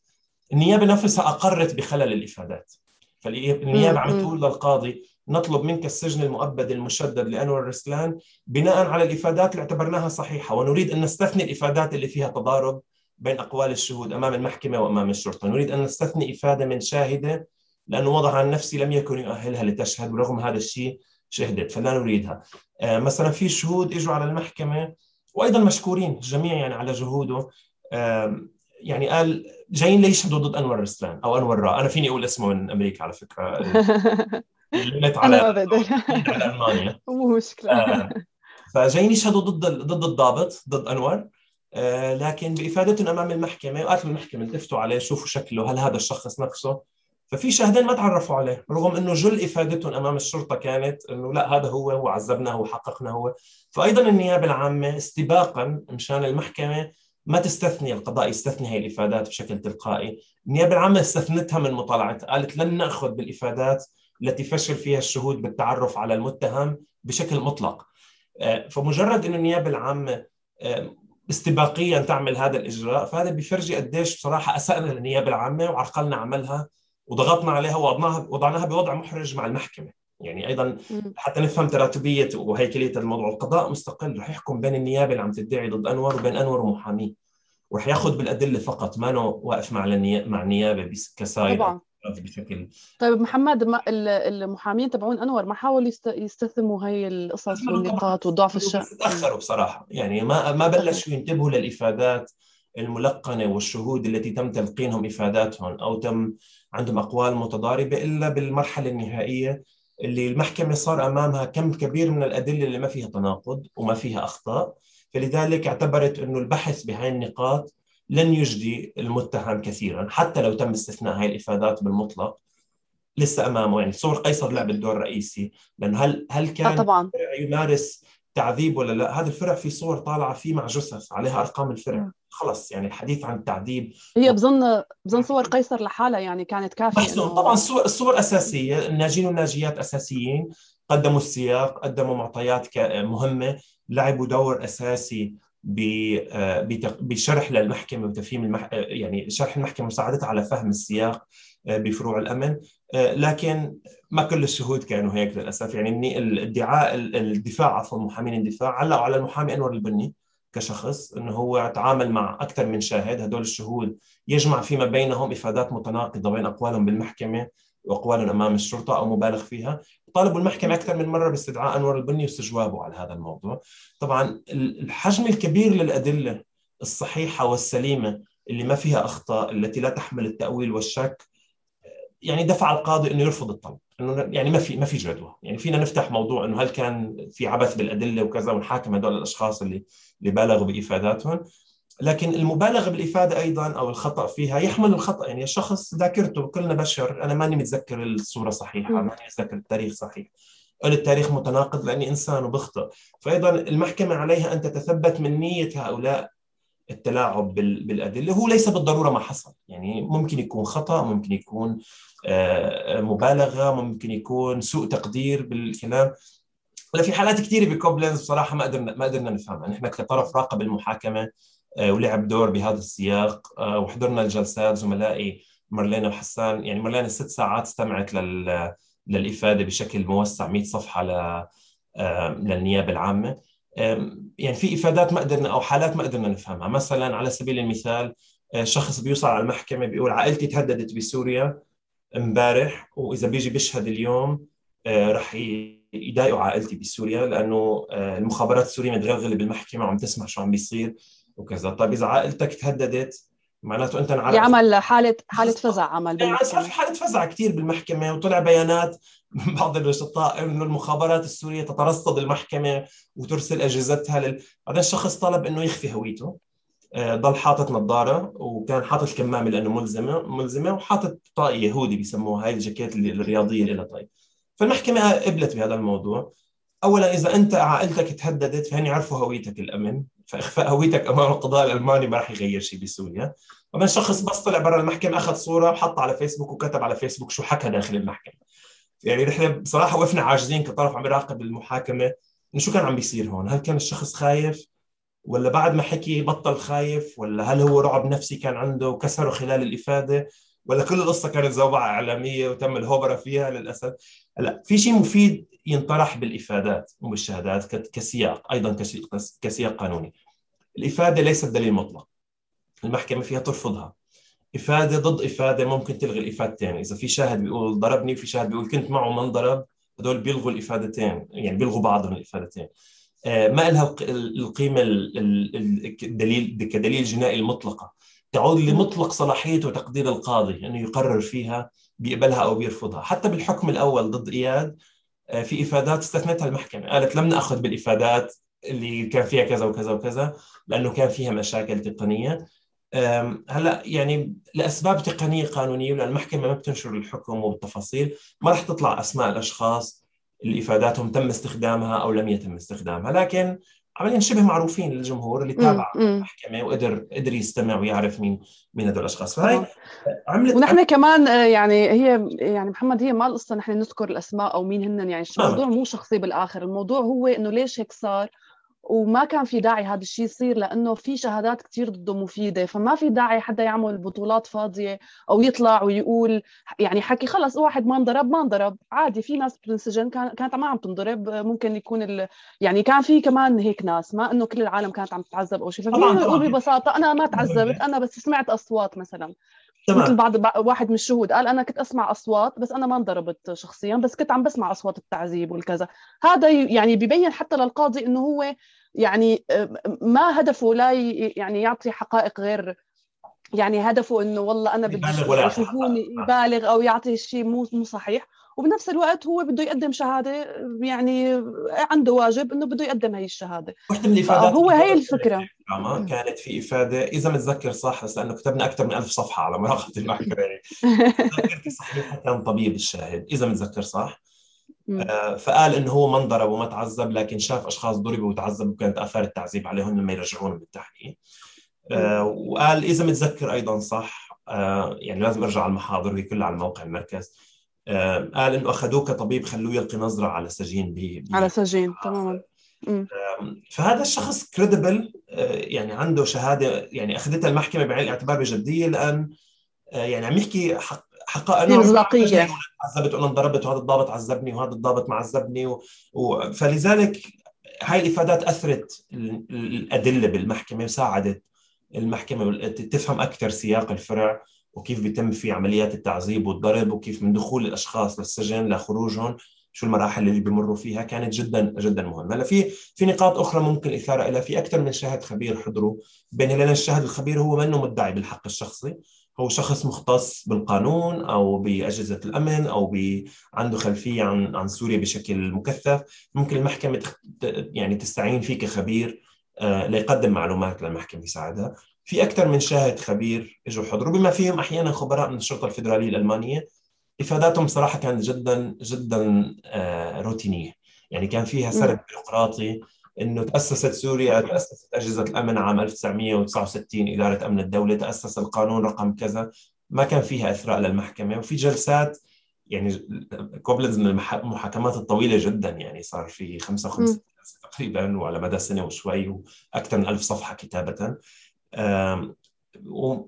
النيابة نفسها أقرت بخلل الإفادات. فالنيابة عم تقول للقاضي نطلب منك السجن المؤبد المشدد لأنور رسلان بناء على الإفادات اللي اعتبرناها صحيحة. ونريد أن نستثني الإفادات اللي فيها تضارب بين أقوال الشهود أمام المحكمة وأمام الشرطة، نريد أن نستثني إفادة من شاهدة لأنه وضع عن نفسي لم يكن يؤهلها لتشهد ورغم هذا الشيء شهدت فلا نريدها. آه مثلا في شهود إجوا على المحكمة وأيضا مشكورين الجميع يعني على جهوده. آه يعني قال جايين ليشهدوا ضد أنور رسلان أو أنور را؟ أنا فيني أقول اسمه من أمريكا على فكرة. اللي على على ألمانيا. مو مشكلة. آه. فجايين يشهدوا ضد ضد الضابط ضد أنور. آه لكن بافادتهم أمام المحكمة وقالت المحكمة التفتوا عليه شوفوا شكله هل هذا الشخص نفسه؟ ففي شاهدين ما تعرفوا عليه رغم إنه جل إفادتهم أمام الشرطة كانت إنه لا هذا هو هو عذبنا هو حققنا هو. فايضا النيابة العامة استباقا مشان المحكمة ما تستثني القضاء يستثني هي الإفادات بشكل تلقائي. النيابه العامة استثنتها من مطالعتها قالت لن نأخذ بالإفادات التي فشل فيها الشهود بالتعرف على المتهم بشكل مطلق. آه، فمجرد إنه النيابة العامة آه، استباقيا تعمل هذا الإجراء فهذا بيفرجي قديش بصراحة اسانا للنيابه العامة وعرقلنا عملها وضغطنا عليها ووضعناها وضعناها بوضع محرج مع المحكمة. يعني أيضا حتى نفهم تراتبية وهيكلية الموضوع. القضاء مستقل رح يحكم بين النيابة اللي عم تدعي ضد أنور وبين أنور ومحاميه ورح ياخذ بالأدلة فقط ما واقف مع مع النيابة كسايد طبعا. بشكل. طيب محمد ما المحامين تبعون أنور ما حاولوا يستثموا هي القصص والنقاط وضعف الشأن؟ تأخروا بصراحة. يعني ما ما بلشوا ينتبهوا للإفادات الملقنة والشهود التي تم تلقينهم إفاداتهم أو تم عندهم أقوال متضاربة إلا بالمرحلة النهائية. اللي المحكمة صار أمامها كم كبير من الأدلة اللي ما فيها تناقض وما فيها أخطاء. فلذلك اعتبرت إنه البحث بهاي النقاط لن يجدي المتهم كثيرا حتى لو تم استثناء هاي الإفادات بالمطلق لسه أمامه. يعني صور قيصر لعب الدور الرئيسي. لأنه هل هل كان طبعا. يمارس تعذيب ولا لا؟ هذا الفرع في صور طالعة فيه مع جثث عليها أرقام الفرع. خلص يعني الحديث عن التعذيب هي بظن بظن صور قيصر لحالها يعني كانت كافية إنه... طبعا الصور الصور أساسية. الناجين والناجيات أساسيين. قدموا السياق قدموا معطيات مهمة لعبوا دور أساسي بشرح للمحكمة وتفهيم المح... يعني شرح المحكمة مساعدتها على فهم السياق آه، بفروع الأمن. آه، لكن ما كل الشهود كانوا هيك للأسف. يعني الادعاء الدفاع عفوا محامين الدفاع علقوا على المحامي أنور البني. كشخص إنه هو تعامل مع أكثر من شاهد. هدول الشهود يجمع فيما بينهم إفادات متناقضة بين أقوالهم بالمحكمة وأقوالهم أمام الشرطة أو مبالغ فيها. طالبوا المحكمة أكثر من مرة باستدعاء أنور البني واستجوابه على هذا الموضوع. طبعا الحجم الكبير للأدلة الصحيحة والسليمة اللي ما فيها أخطاء التي لا تحمل التأويل والشك يعني دفع القاضي إنه يرفض الطلب إنه يعني ما في ما في جدوى. يعني فينا نفتح موضوع إنه هل كان في عبث بالأدلة وكذا ونحاكم هذول الأشخاص اللي اللي بالغوا بإفاداتهم. لكن المبالغة بالإفادة أيضا أو الخطأ فيها يحمل الخطأ. يعني الشخص ذاكرته كلنا بشر أنا ماني متذكر الصورة صحيحة ماني متذكر التاريخ صحيح. التاريخ متناقض لأني إنسان وبخطئ. فايضا المحكمة عليها أن تتثبت من نية هؤلاء التلاعب بالأدلة. هو ليس بالضرورة ما حصل. يعني ممكن يكون خطأ ممكن يكون آه، مبالغة ممكن يكون سوء تقدير بالكلام. ولا في حالات كثيره بكوبلنز بصراحة ما قدرنا ما قدرنا نفهمها. نحن كطرف راقب المحاكمة آه، ولعب دور بهذا السياق. آه، وحضرنا الجلسات زملائي مرلينا وحسان يعني مرلينا ست ساعات استمعت لل للإفادة بشكل موسع 100 صفحة ل... للنيابة العامة. يعني في إفادات ما قدرنا أو حالات ما قدرنا نفهمها. مثلا على سبيل المثال آه، شخص بيوصل على المحكمة بيقول عائلتي تهددت بسوريا امبارح وإذا بيجي بيشهد اليوم رح يضايقوا عائلتي بسوريا لأنه المخابرات السورية متغلغلة بالمحكمة وعم تسمع شو عم بيصير وكذا. طيب إذا عائلتك تهددت معناته أنت انعرف يعمل حاله حالة فزع عمل يعني صار في حالة فزع كثير بالمحكمة وطلع بيانات من بعض النشطاء إنه المخابرات السورية تترصد المحكمة وترسل أجهزتها لل... بعدين الشخص طلب إنه يخفي هويته. آه، ضل حاطط نظارة وكان حاطط الكمامه لأنه ملزمة ملزمة وحاطط طاقي يهودي بيسموها هاي الجاكيت الرياضية اللي طيب فالمحكمة قبلت بهذا الموضوع. اولا إذا أنت عائلتك تهددت فهن يعرفوا هويتك الأمن فإخفاء هويتك أمام القضاء الألماني ما راح يغير شيء بسوريا. ومن شخص بس طلع برا المحكمة أخذ صورة وحطها على فيسبوك وكتب على فيسبوك شو حكى داخل المحكمة. يعني نحن بصراحة وقفنا عاجزين كطرف عم يراقب المحاكمة. شو كان عم بيصير هون؟ هل كان الشخص خايف؟ ولا بعد ما حكي بطل خايف؟ ولا هل هو رعب نفسي كان عنده وكسره خلال الإفادة؟ ولا كل القصة كانت زوبعة إعلامية وتم الهوبره فيها للأسف؟ هلا في شيء مفيد ينطرح بالإفادات وبالشهادات كسياق أيضا كسياق قانوني. الإفادة ليست دليل مطلق. المحكمة فيها ترفضها. إفادة ضد إفادة ممكن تلغي الافادتين إذا في شاهد بيقول ضربني وفي شاهد بيقول كنت معه ما انضرب هدول بيلغوا الافادتين يعني بيلغوا بعضهم الافادتين آه، ما لها القيمة الدليل كدليل جنائي المطلقة. تعود لمطلق صلاحيه وتقدير القاضي إنه يقرر فيها بيقبلها أو بيرفضها. حتى بالحكم الأول ضد إياد آه، في إفادات استثنتها المحكمة. قالت لم نأخذ بالإفادات اللي كان فيها كذا وكذا وكذا لأنه كان فيها مشاكل تقنية. هلا يعني لأسباب تقنية قانونية لأن المحكمة ما بتنشر الحكم والتفاصيل ما راح تطلع أسماء الأشخاص اللي إفاداتهم تم استخدامها أو لم يتم استخدامها لكن عمليا شبه معروفين للجمهور اللي تابع المحكمة وقدر قدر يستمع ويعرف مين مين هدول الأشخاص. فهي عملت ونحن كمان آه، يعني هي يعني محمد هي ما القصة نحن نذكر الأسماء أو مين هن يعني الموضوع مو شخصي بالآخر الموضوع هو إنه ليش هيك صار؟ وما كان في داعي هذا الشيء يصير لأنه في شهادات كثير ضده مفيدة فما في داعي حدا يعمل بطولات فاضية أو يطلع ويقول يعني حكي خلص واحد ما انضرب ما انضرب عادي في ناس بتنسجن كانت ما عم تنضرب ممكن يكون ال... يعني كان في كمان هيك ناس ما إنه كل العالم كانت عم تتعذب أو شيء ببساطة أنا ما تعذبت أنا بس سمعت أصوات مثلا. تمام. مثل بعض واحد من الشهود قال أنا كنت أسمع أصوات بس أنا ما انضربت شخصيا بس كنت عم بسمع أصوات التعذيب والكذا. هذا يعني بيبين حتى للقاضي إنه هو يعني ما هدفه لا يعني يعطي حقائق غير يعني هدفه إنه والله أنا بدي يشوفوني يبالغ أو يعطي شيء مو مو صحيح. وبنفس الوقت هو بده يقدم شهادة يعني عنده واجب إنه بده يقدم هي الشهادة. وحده من الإفادات هو هي الفكرة. كانت في إفادة إذا متذكر صح بس لأنه كتبنا أكثر من ألف صفحة على مراقبه المحكمة. يعني تذكرتي صحيح كان طبيب الشاهد إذا متذكر صح. فقال إنه هو ما انضرب وما تعذب لكن شاف أشخاص ضربوا وتعذبوا وكانت اثار التعذيب عليهم لما يرجعون بالتحقيق. آه وقال إذا متذكر أيضا صح آه يعني لازم أرجع على المحاضر هي كلها على موقع المركز. قال إنه اخذوه كطبيب خلوه يلقي نظرة على سجين بي على سجين تماما. فهذا الشخص كريديبل آه، يعني عنده شهادة يعني اخذتها المحكمة بعين الاعتبار بجدية لأن آه، يعني عم يحكي حقائق أنه مصداقية. عذبت وأنا انضربت وهذا الضابط عذبني وهذا الضابط ما عذبني و... و... فلذلك هاي الإفادات أثرت الأدلة بالمحكمة وساعدت المحكمة تفهم أكثر سياق الفرع وكيف بيتم في عمليات التعذيب والضرب وكيف من دخول الأشخاص للسجن لخروجهم شو المراحل اللي بيمروا فيها كانت جدا جدا مهمة. هلا في في نقاط أخرى ممكن الاثاره إلى في أكثر من شاهد خبير حضروا بين لأن الشاهد الخبير هو منه مدعي بالحق الشخصي هو شخص مختص بالقانون أو بأجهزة الأمن أو عنده خلفية عن عن سوريا بشكل مكثف. ممكن المحكمة يعني تستعين فيه كخبير آه، ليقدم معلومات للمحكمة يساعدها. في أكثر من شاهد خبير إجوا حضروا بما فيهم أحيانا خبراء من الشرطة الفدراليه الألمانية. إفاداتهم صراحة كانت جدا جدا آه، روتينية. يعني كان فيها سرد بيروقراطي إنه تأسست سوريا تأسست أجهزة الأمن عام 1969 إدارة أمن الدولة تأسس القانون رقم كذا. ما كان فيها إثراء للمحكمة وفي جلسات يعني كوبلنز من المحاكمات الطويلة جدا يعني صار في 55 تقريبا وعلى مدى سنة وشوي وأكثر من ألف صفحة كتابة.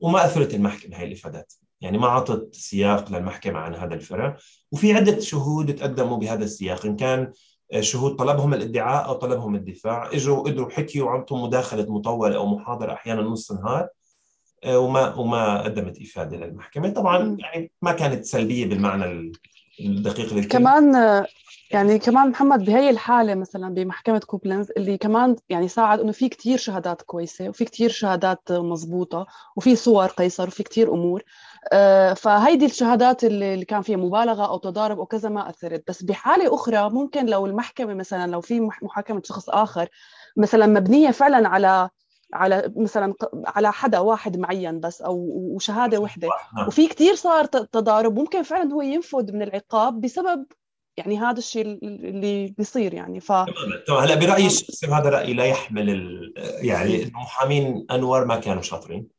وما أثرت المحكمة هاي الافادات يعني ما اعطت سياق للمحكمة عن هذا الفرع. وفي عدة شهود تقدموا بهذا السياق. إن كان شهود طلبهم الادعاء أو طلبهم الدفاع. إجوا قدروا حكيوا وعطوا مداخلة مطولة أو محاضرة أحيانا نص نهار آه، وما وما قدمت إفادة للمحكمة. طبعا يعني ما كانت سلبية بالمعنى الدقيق للكلمة. كمان يعني كمان محمد بهي الحالة مثلا بمحكمة كوبلنز اللي كمان يعني ساعد إنه في كتير شهادات كويسة وفي كتير شهادات مزبوطه وفي صور قيصر وفي كتير أمور. آه، فهيدي الشهادات اللي كان فيها مبالغة أو تضارب أو كذا ما أثرت. بس بحالة أخرى ممكن لو المحكمة مثلا لو في محاكمة شخص آخر مثلا مبنية فعلا على على مثلا على حدا واحد معين بس أو وشهادة وحدة. نعم. وفي كثير صار تضارب. ممكن فعلا هو ينفذ من العقاب بسبب يعني هذا الشيء اللي بيصير يعني. ف تمام هلأ برأيي الشخصي هذا رأيي لا يحمل ال... يعني المحامين انور ما كانوا شاطرين.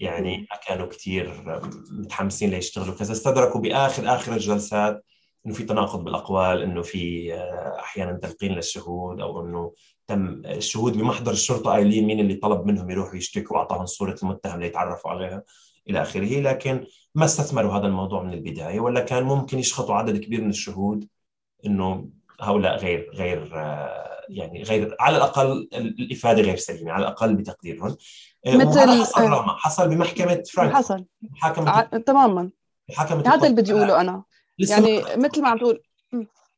يعني ما كانوا كثير متحمسين ليشتغلوا كذا استدركوا بآخر آخر الجلسات إنه في تناقض بالأقوال إنه في آه، أحيانا تلقين للشهود أو إنه تم الشهود بمحضر الشرطة قايلين مين اللي طلب منهم يروحوا يشتكوا وأعطاهم صورة المتهم ليتعرفوا عليها إلى آخره لكن ما استثمروا هذا الموضوع من البداية ولا كان ممكن يشخطوا عدد كبير من الشهود إنه هؤلاء غير غير آه، يعني غير على الأقل الإفادة غير سليمة على الأقل بتقديرهم. آه، مثل حصل راما حصل بمحكمة فرانك حصل. محاكمه ع... تماما. محاكمه هذا اللي بدي أقوله أنا. يعني مثل ما عم تقول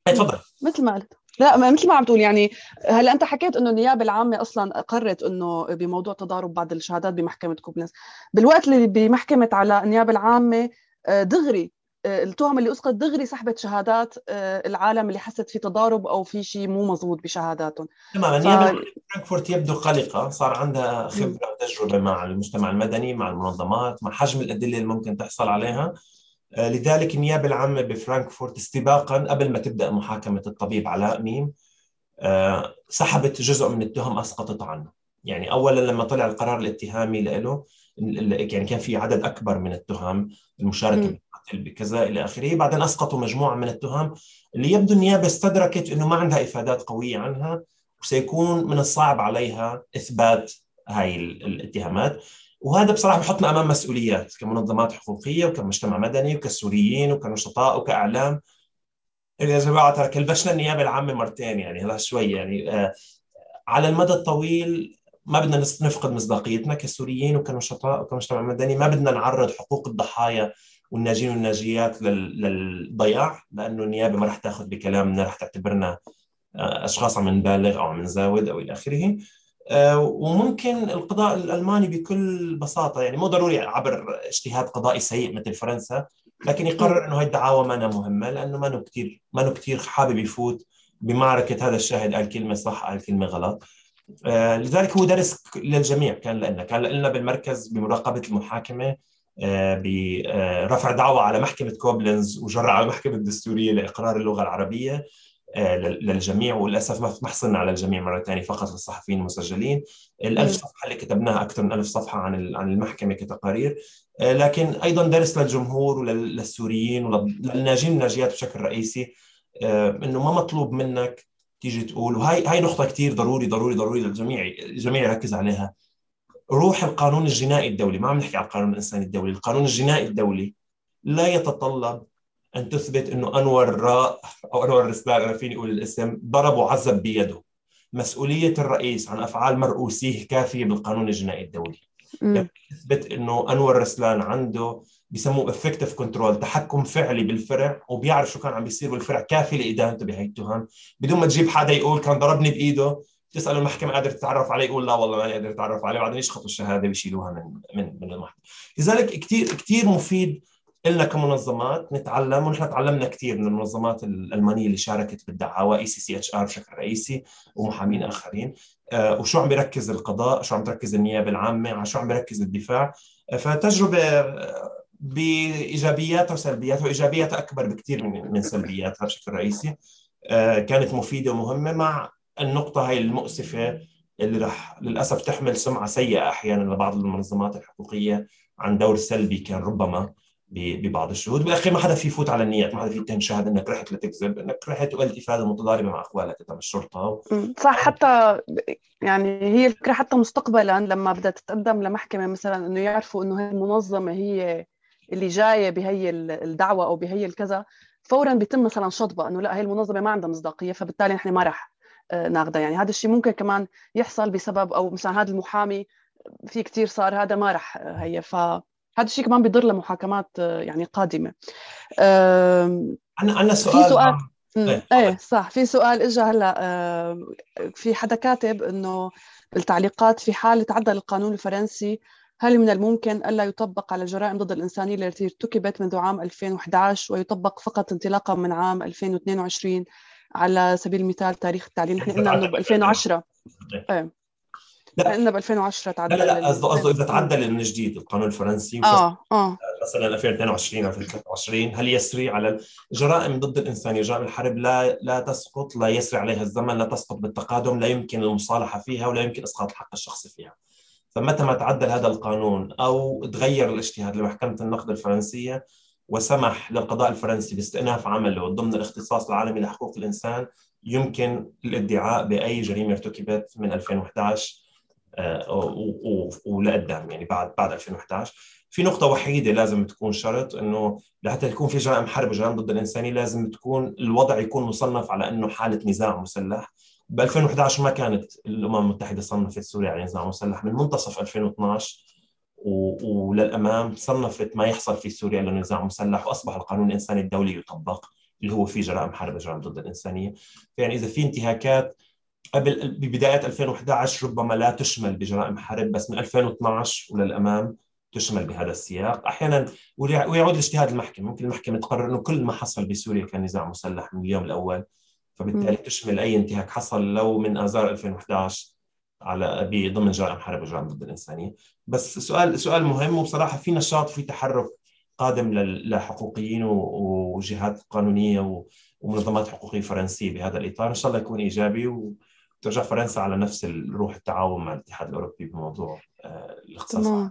إيه، تفضل. مثل ما قلت. لا مثل ما عم تقول يعني هلا أنت حكيت إنه النيابة العامة أصلا أقرت إنه بموضوع تضارب بعض الشهادات بمحكمة كوبلنس. بالوقت اللي بمحكمة على النيابة العامة آه، دغري التهم اللي أسقط دغري سحبت شهادات آه، العالم اللي حست في تضارب أو في شيء مو مضبوط بشهاداتهم. تماما النيابة ف... فرانكفورت يبدو قلقة صار عندها خبرة وتجربة مع المجتمع المدني مع المنظمات مع حجم الأدلة اللي ممكن تحصل عليها. آه، لذلك النيابة العامة بفرانكفورت استباقا قبل ما تبدأ محاكمة الطبيب علاء ميم آه، سحبت جزء من التهم أسقطت عنه. يعني أولا لما طلع القرار الاتهامي له يعني كان في عدد أكبر من التهم المشاركة بالقتل بكذا إلى آخره. بعدين أسقطوا مجموعة من التهم اللي يبدو النيابة استدركت أنه ما عندها إفادات قوية عنها وسيكون من الصعب عليها إثبات هاي الاتهامات. وهذا بصراحة بحطنا أمام مسؤوليات كمنظمات حقوقية وكمجتمع مدني وكسوريين وكنشطاء وكإعلام. يا جماعة ترى كلبشنا النيابة العامة مرتين يعني هذا شوي يعني آه على المدى الطويل ما بدنا نفقد مصداقيتنا كسوريين وكنشطاء وكمجتمع مدني ما بدنا نعرض حقوق الضحايا والناجين والناجيات للضياع لأنه النيابة ما راح تأخذ بكلامنا راح تعتبرنا آه، أشخاص عم نبالغ أو عم نزاود أو إلى آخره. آه، وممكن القضاء الألماني بكل بساطة يعني مو ضروري عبر اجتهاد قضائي سيء مثل فرنسا لكن يقرر إنه هاي الدعاوى ما مهمة لأنه ما كثير ما كثير حابب يفوت بمعركة هذا الشاهد قال كلمة صح قال كلمة غلط. آه، لذلك هو درس للجميع كان لنا كان لنا بالمركز بمراقبة المحاكمة. برفع دعوى على محكمة كوبلنز وجرى على المحكمة الدستورية لإقرار اللغة العربية آه، للجميع وللأسف ما حصلنا على الجميع مرة ثانية فقط للصحفيين المسجلين. الألف صفحة اللي كتبناها أكثر من ألف صفحة عن عن المحكمة كتقارير. آه، لكن أيضا درس للجمهور وللسوريين وللناجين والناجيات بشكل رئيسي آه، إنه ما مطلوب منك تيجي تقول وهي هاي نقطة كثير ضروري ضروري ضروري للجميع الجميع يركز عليها. روح القانون الجنائي الدولي ما عم نحكي على القانون الإنساني الدولي القانون الجنائي الدولي لا يتطلب أن تثبت إنه أنور راء أو أنور رسلان أنا فيني أقول الاسم ضرب وعذب بيده. مسؤولية الرئيس عن أفعال مرؤوسيه كافية بالقانون الجنائي الدولي. تثبت إنه أنور رسلان عنده بسموه effective control تحكم فعلي بالفرع وبيعرف شو كان عم بيصير بالفرع كافي لإدانته بهي التهم. بدون ما تجيب حدا يقول كان ضربني بإيده تسأل المحكمه قادر تتعرف عليه يقول لا والله ما قادر أتعرف عليه بعدين يشخطوا الشهادة ويشيلوها من من من المحكمة. لذلك كثير كثير مفيد إلنا كمنظمات نتعلم ونحن تعلمنا كثير من المنظمات الألمانية اللي شاركت بالدعاوى اي سي سي اتش ار بشكل رئيسي ومحامين آخرين. آه، وشو عم بيركز القضاء؟ شو عم تركز النيابة العامة؟ على شو عم بيركز الدفاع؟ آه، فتجربة آه، بإيجابياتها وسلبياتها وإيجابياتها أكبر بكثير من سلبياتها بشكل رئيسي. كانت مفيدة ومهمة مع النقطة هاي المؤسفة اللي رح للأسف تحمل سمعة سيئة أحيانا لبعض المنظمات الحقوقية عن دور سلبي كان ربما ببعض الشهود. بالاخير ما حدا في يفوت على النيات ما حدا في يتهم شاهد إنك رحت لتكذب إنك رحت وقلت إفادة متضاربة مع اقوالك قدام الشرطه صح حتى يعني هي الفكرة حتى مستقبلا لما بدها تتقدم لمحكمة مثلا إنه يعرفوا إنه هي المنظمة هي اللي جاية بهي الدعوة أو بهي الكذا فورا بيتم مثلا شطبة إنه لا هي المنظمة ما عندها مصداقية فبالتالي نحن ما راح آه، ناخذها يعني هذا الشيء ممكن كمان يحصل بسبب أو مثلا هذا المحامي في كثير صار هذا ما راح آه، هي. ف هذا الشيء كمان بيضر لمحاكمات آه، يعني قادمة. عندنا عندنا سؤال في سؤال إيه, إيه صح. في سؤال اجى هلا في حدا كاتب إنه بالتعليقات في حال تعدل القانون الفرنسي هل من الممكن الا يطبق على الجرائم ضد الإنسانية التي ارتكبت منذ عام 2011 ويطبق فقط انطلاقا من عام 2022 على سبيل المثال تاريخ التعليم نحن قلنا إنه ب 2010 إيه. لا. لأنه ب 2010 تعدل لا لا قصده قصده إذا تعدل من جديد القانون الفرنسي آه آه. مثلا 2022 أو 2023 هل يسري على الجرائم ضد الانسانيه، جرائم الحرب لا لا تسقط، لا يسري عليها الزمن، لا تسقط بالتقادم، لا يمكن المصالحة فيها ولا يمكن إسقاط الحق الشخصي فيها. فمتى ما تعدل هذا القانون أو تغير الاجتهاد لمحكمة النقد الفرنسية وسمح للقضاء الفرنسي باستئناف عمله ضمن الاختصاص العالمي لحقوق الإنسان يمكن الادعاء بأي جريمة ارتكبت من 2011 آه، ولقدام يعني بعد بعد 2011 في نقطة وحيدة لازم تكون شرط إنه لحتى يكون في جرائم حرب وجرائم ضد الإنسانية لازم تكون الوضع يكون مصنف على إنه حالة نزاع مسلح. ب 2011 ما كانت الأمم المتحدة صنفت سوريا على نزاع مسلح. من منتصف 2012 وللأمام صنفت ما يحصل في سوريا لنزاع مسلح وأصبح القانون الإنساني الدولي يطبق اللي هو فيه جرائم حرب وجرائم ضد الإنسانية. يعني إذا في انتهاكات قبل ببداية 2011 ربما لا تشمل بجرائم حرب بس من 2012 وللأمام تشمل بهذا السياق. أحيانا ويعود لاجتهاد المحكمة. ممكن المحكمة تقرر إنه كل ما حصل بسوريا كان نزاع مسلح من اليوم الأول فبالتالي تشمل أي انتهاك حصل لو من آذار 2011 على ضمن جرائم حرب وجرائم ضد الإنسانية. بس سؤال سؤال مهم وبصراحة في نشاط وفي تحرك قادم لحقوقيين وجهات قانونية ومنظمات حقوقية فرنسية بهذا الإطار. إن شاء الله يكون إيجابي وترجع فرنسا على نفس روح التعاون مع الاتحاد الأوروبي بموضوع آه، الاختصاص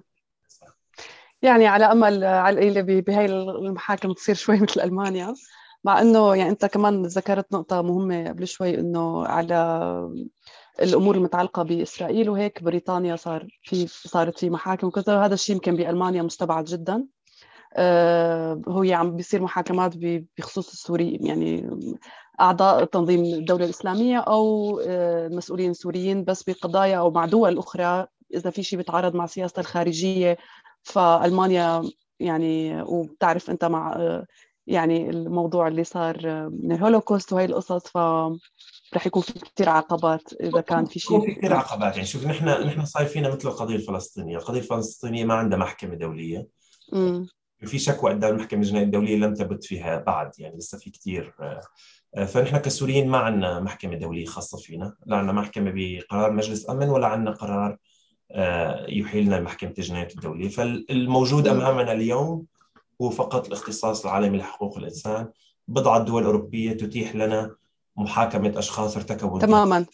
يعني على أمل على القليله بهي المحاكم تصير شوي مثل ألمانيا. مع إنه يعني أنت كمان ذكرت نقطة مهمة قبل شوي إنه على الأمور المتعلقة بإسرائيل وهيك بريطانيا صار في صارت في محاكم وكذا. وهذا الشيء يمكن بألمانيا مستبعد جدا. آه، هو عم يعني بيصير محاكمات بخصوص السوري يعني أعضاء تنظيم الدولة الإسلامية أو آه، مسؤولين سوريين بس بقضايا أو مع دول أخرى. إذا في شيء بيتعارض مع سياسة الخارجية فألمانيا يعني وبتعرف أنت مع آه، يعني الموضوع اللي صار من الهولوكوست وهي القصص ف رح يكون في كثير عقبات إذا كان في شيء. في كثير عقبات. يعني شوف نحن نحن صاير فينا مثل القضية الفلسطينية، القضية الفلسطينية ما عندها محكمة دولية. امم في شكوى قدام المحكمه الجنائيه الدوليه لم تبت فيها بعد يعني لسه في كثير آه، فنحن كسوريين ما عندنا محكمة دولية خاصة فينا، لا عندنا محكمة بقرار مجلس أمن ولا عندنا قرار آه، يحيلنا محكمه الجنايات الدولية، فالموجود أمامنا اليوم هو فقط الاختصاص العالمي لحقوق الإنسان، بضعة دول أوروبية تتيح لنا محاكمة أشخاص ارتكبوا تماما.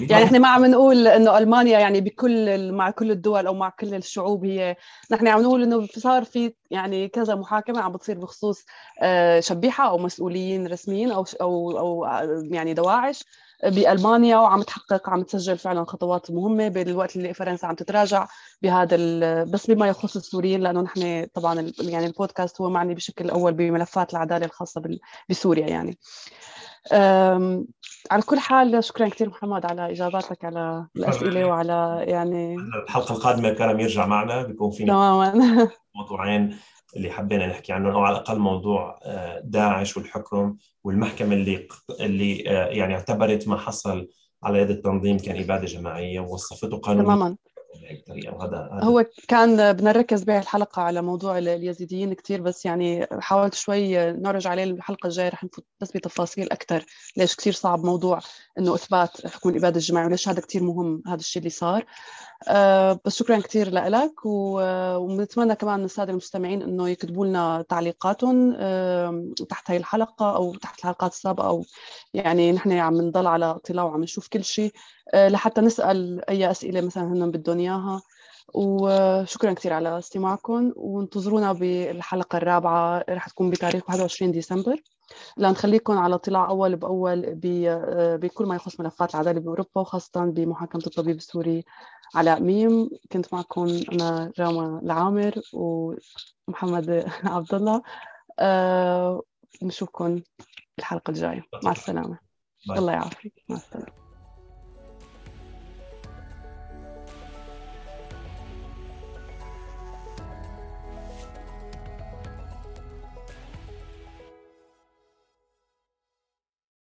يعني إحنا ما عم نقول إنه ألمانيا يعني بكل مع كل الدول أو مع كل الشعوب هي. نحن عم نقول إنه صار في يعني كذا محاكمة عم بتصير بخصوص آه، شبيحة أو مسؤولين رسميين أو أو أو يعني دواعش بألمانيا وعم تحقق عم تسجل فعلا خطوات مهمة بالوقت اللي فرنسا عم تتراجع بهذا بس بما يخص السوريين لأنه نحن طبعا يعني البودكاست هو معني بشكل أول بملفات العدالة الخاصة بسوريا يعني. على كل حال شكرا كثير محمد على إجاباتك على الأسئلة وعلى يعني الحلقة القادمة كرم يرجع معنا بيكون فينا تماما. موضوعين اللي حبينا نحكي عنهم أو على الأقل موضوع آه، داعش والحكم والمحكمة اللي اللي آه، يعني اعتبرت ما حصل على يد التنظيم كان إبادة جماعية ووصفته قانونيا. تماما. وهذا هو كان بدنا نركز بهي الحلقة على موضوع اليزيديين كثير بس يعني حاولت شوي نرجع عليه الحلقة الجاية رح نفوت بس بتفاصيل أكثر ليش كثير صعب موضوع إنه إثبات حكم الإبادة الجماعي وليش هذا كثير مهم هذا الشيء اللي صار. بس شكرا كثير لك ونتمنى كمان من السادة المستمعين إنه يكتبوا لنا تعليقاتهم تحت هاي الحلقة أو تحت الحلقات السابقة أو يعني نحن عم نضل على اطلاع وعم نشوف كل شيء أه لحتى نسأل أي أسئلة مثلا هن بدهم إياها. وشكرا كثير على استماعكم وانتظرونا بالحلقة الرابعة رح تكون بتاريخ 21 ديسمبر. لنخليكم على اطلاع أول بأول بكل ما يخص ملفات العدالة بأوروبا وخاصة بمحاكمه الطبيب السوري علاء ميم. كنت معكم أنا راما العامر ومحمد عبد الله. أه نشوفكم الحلقة الجاية. مع السلامة. الله يعافيك. مع السلامة.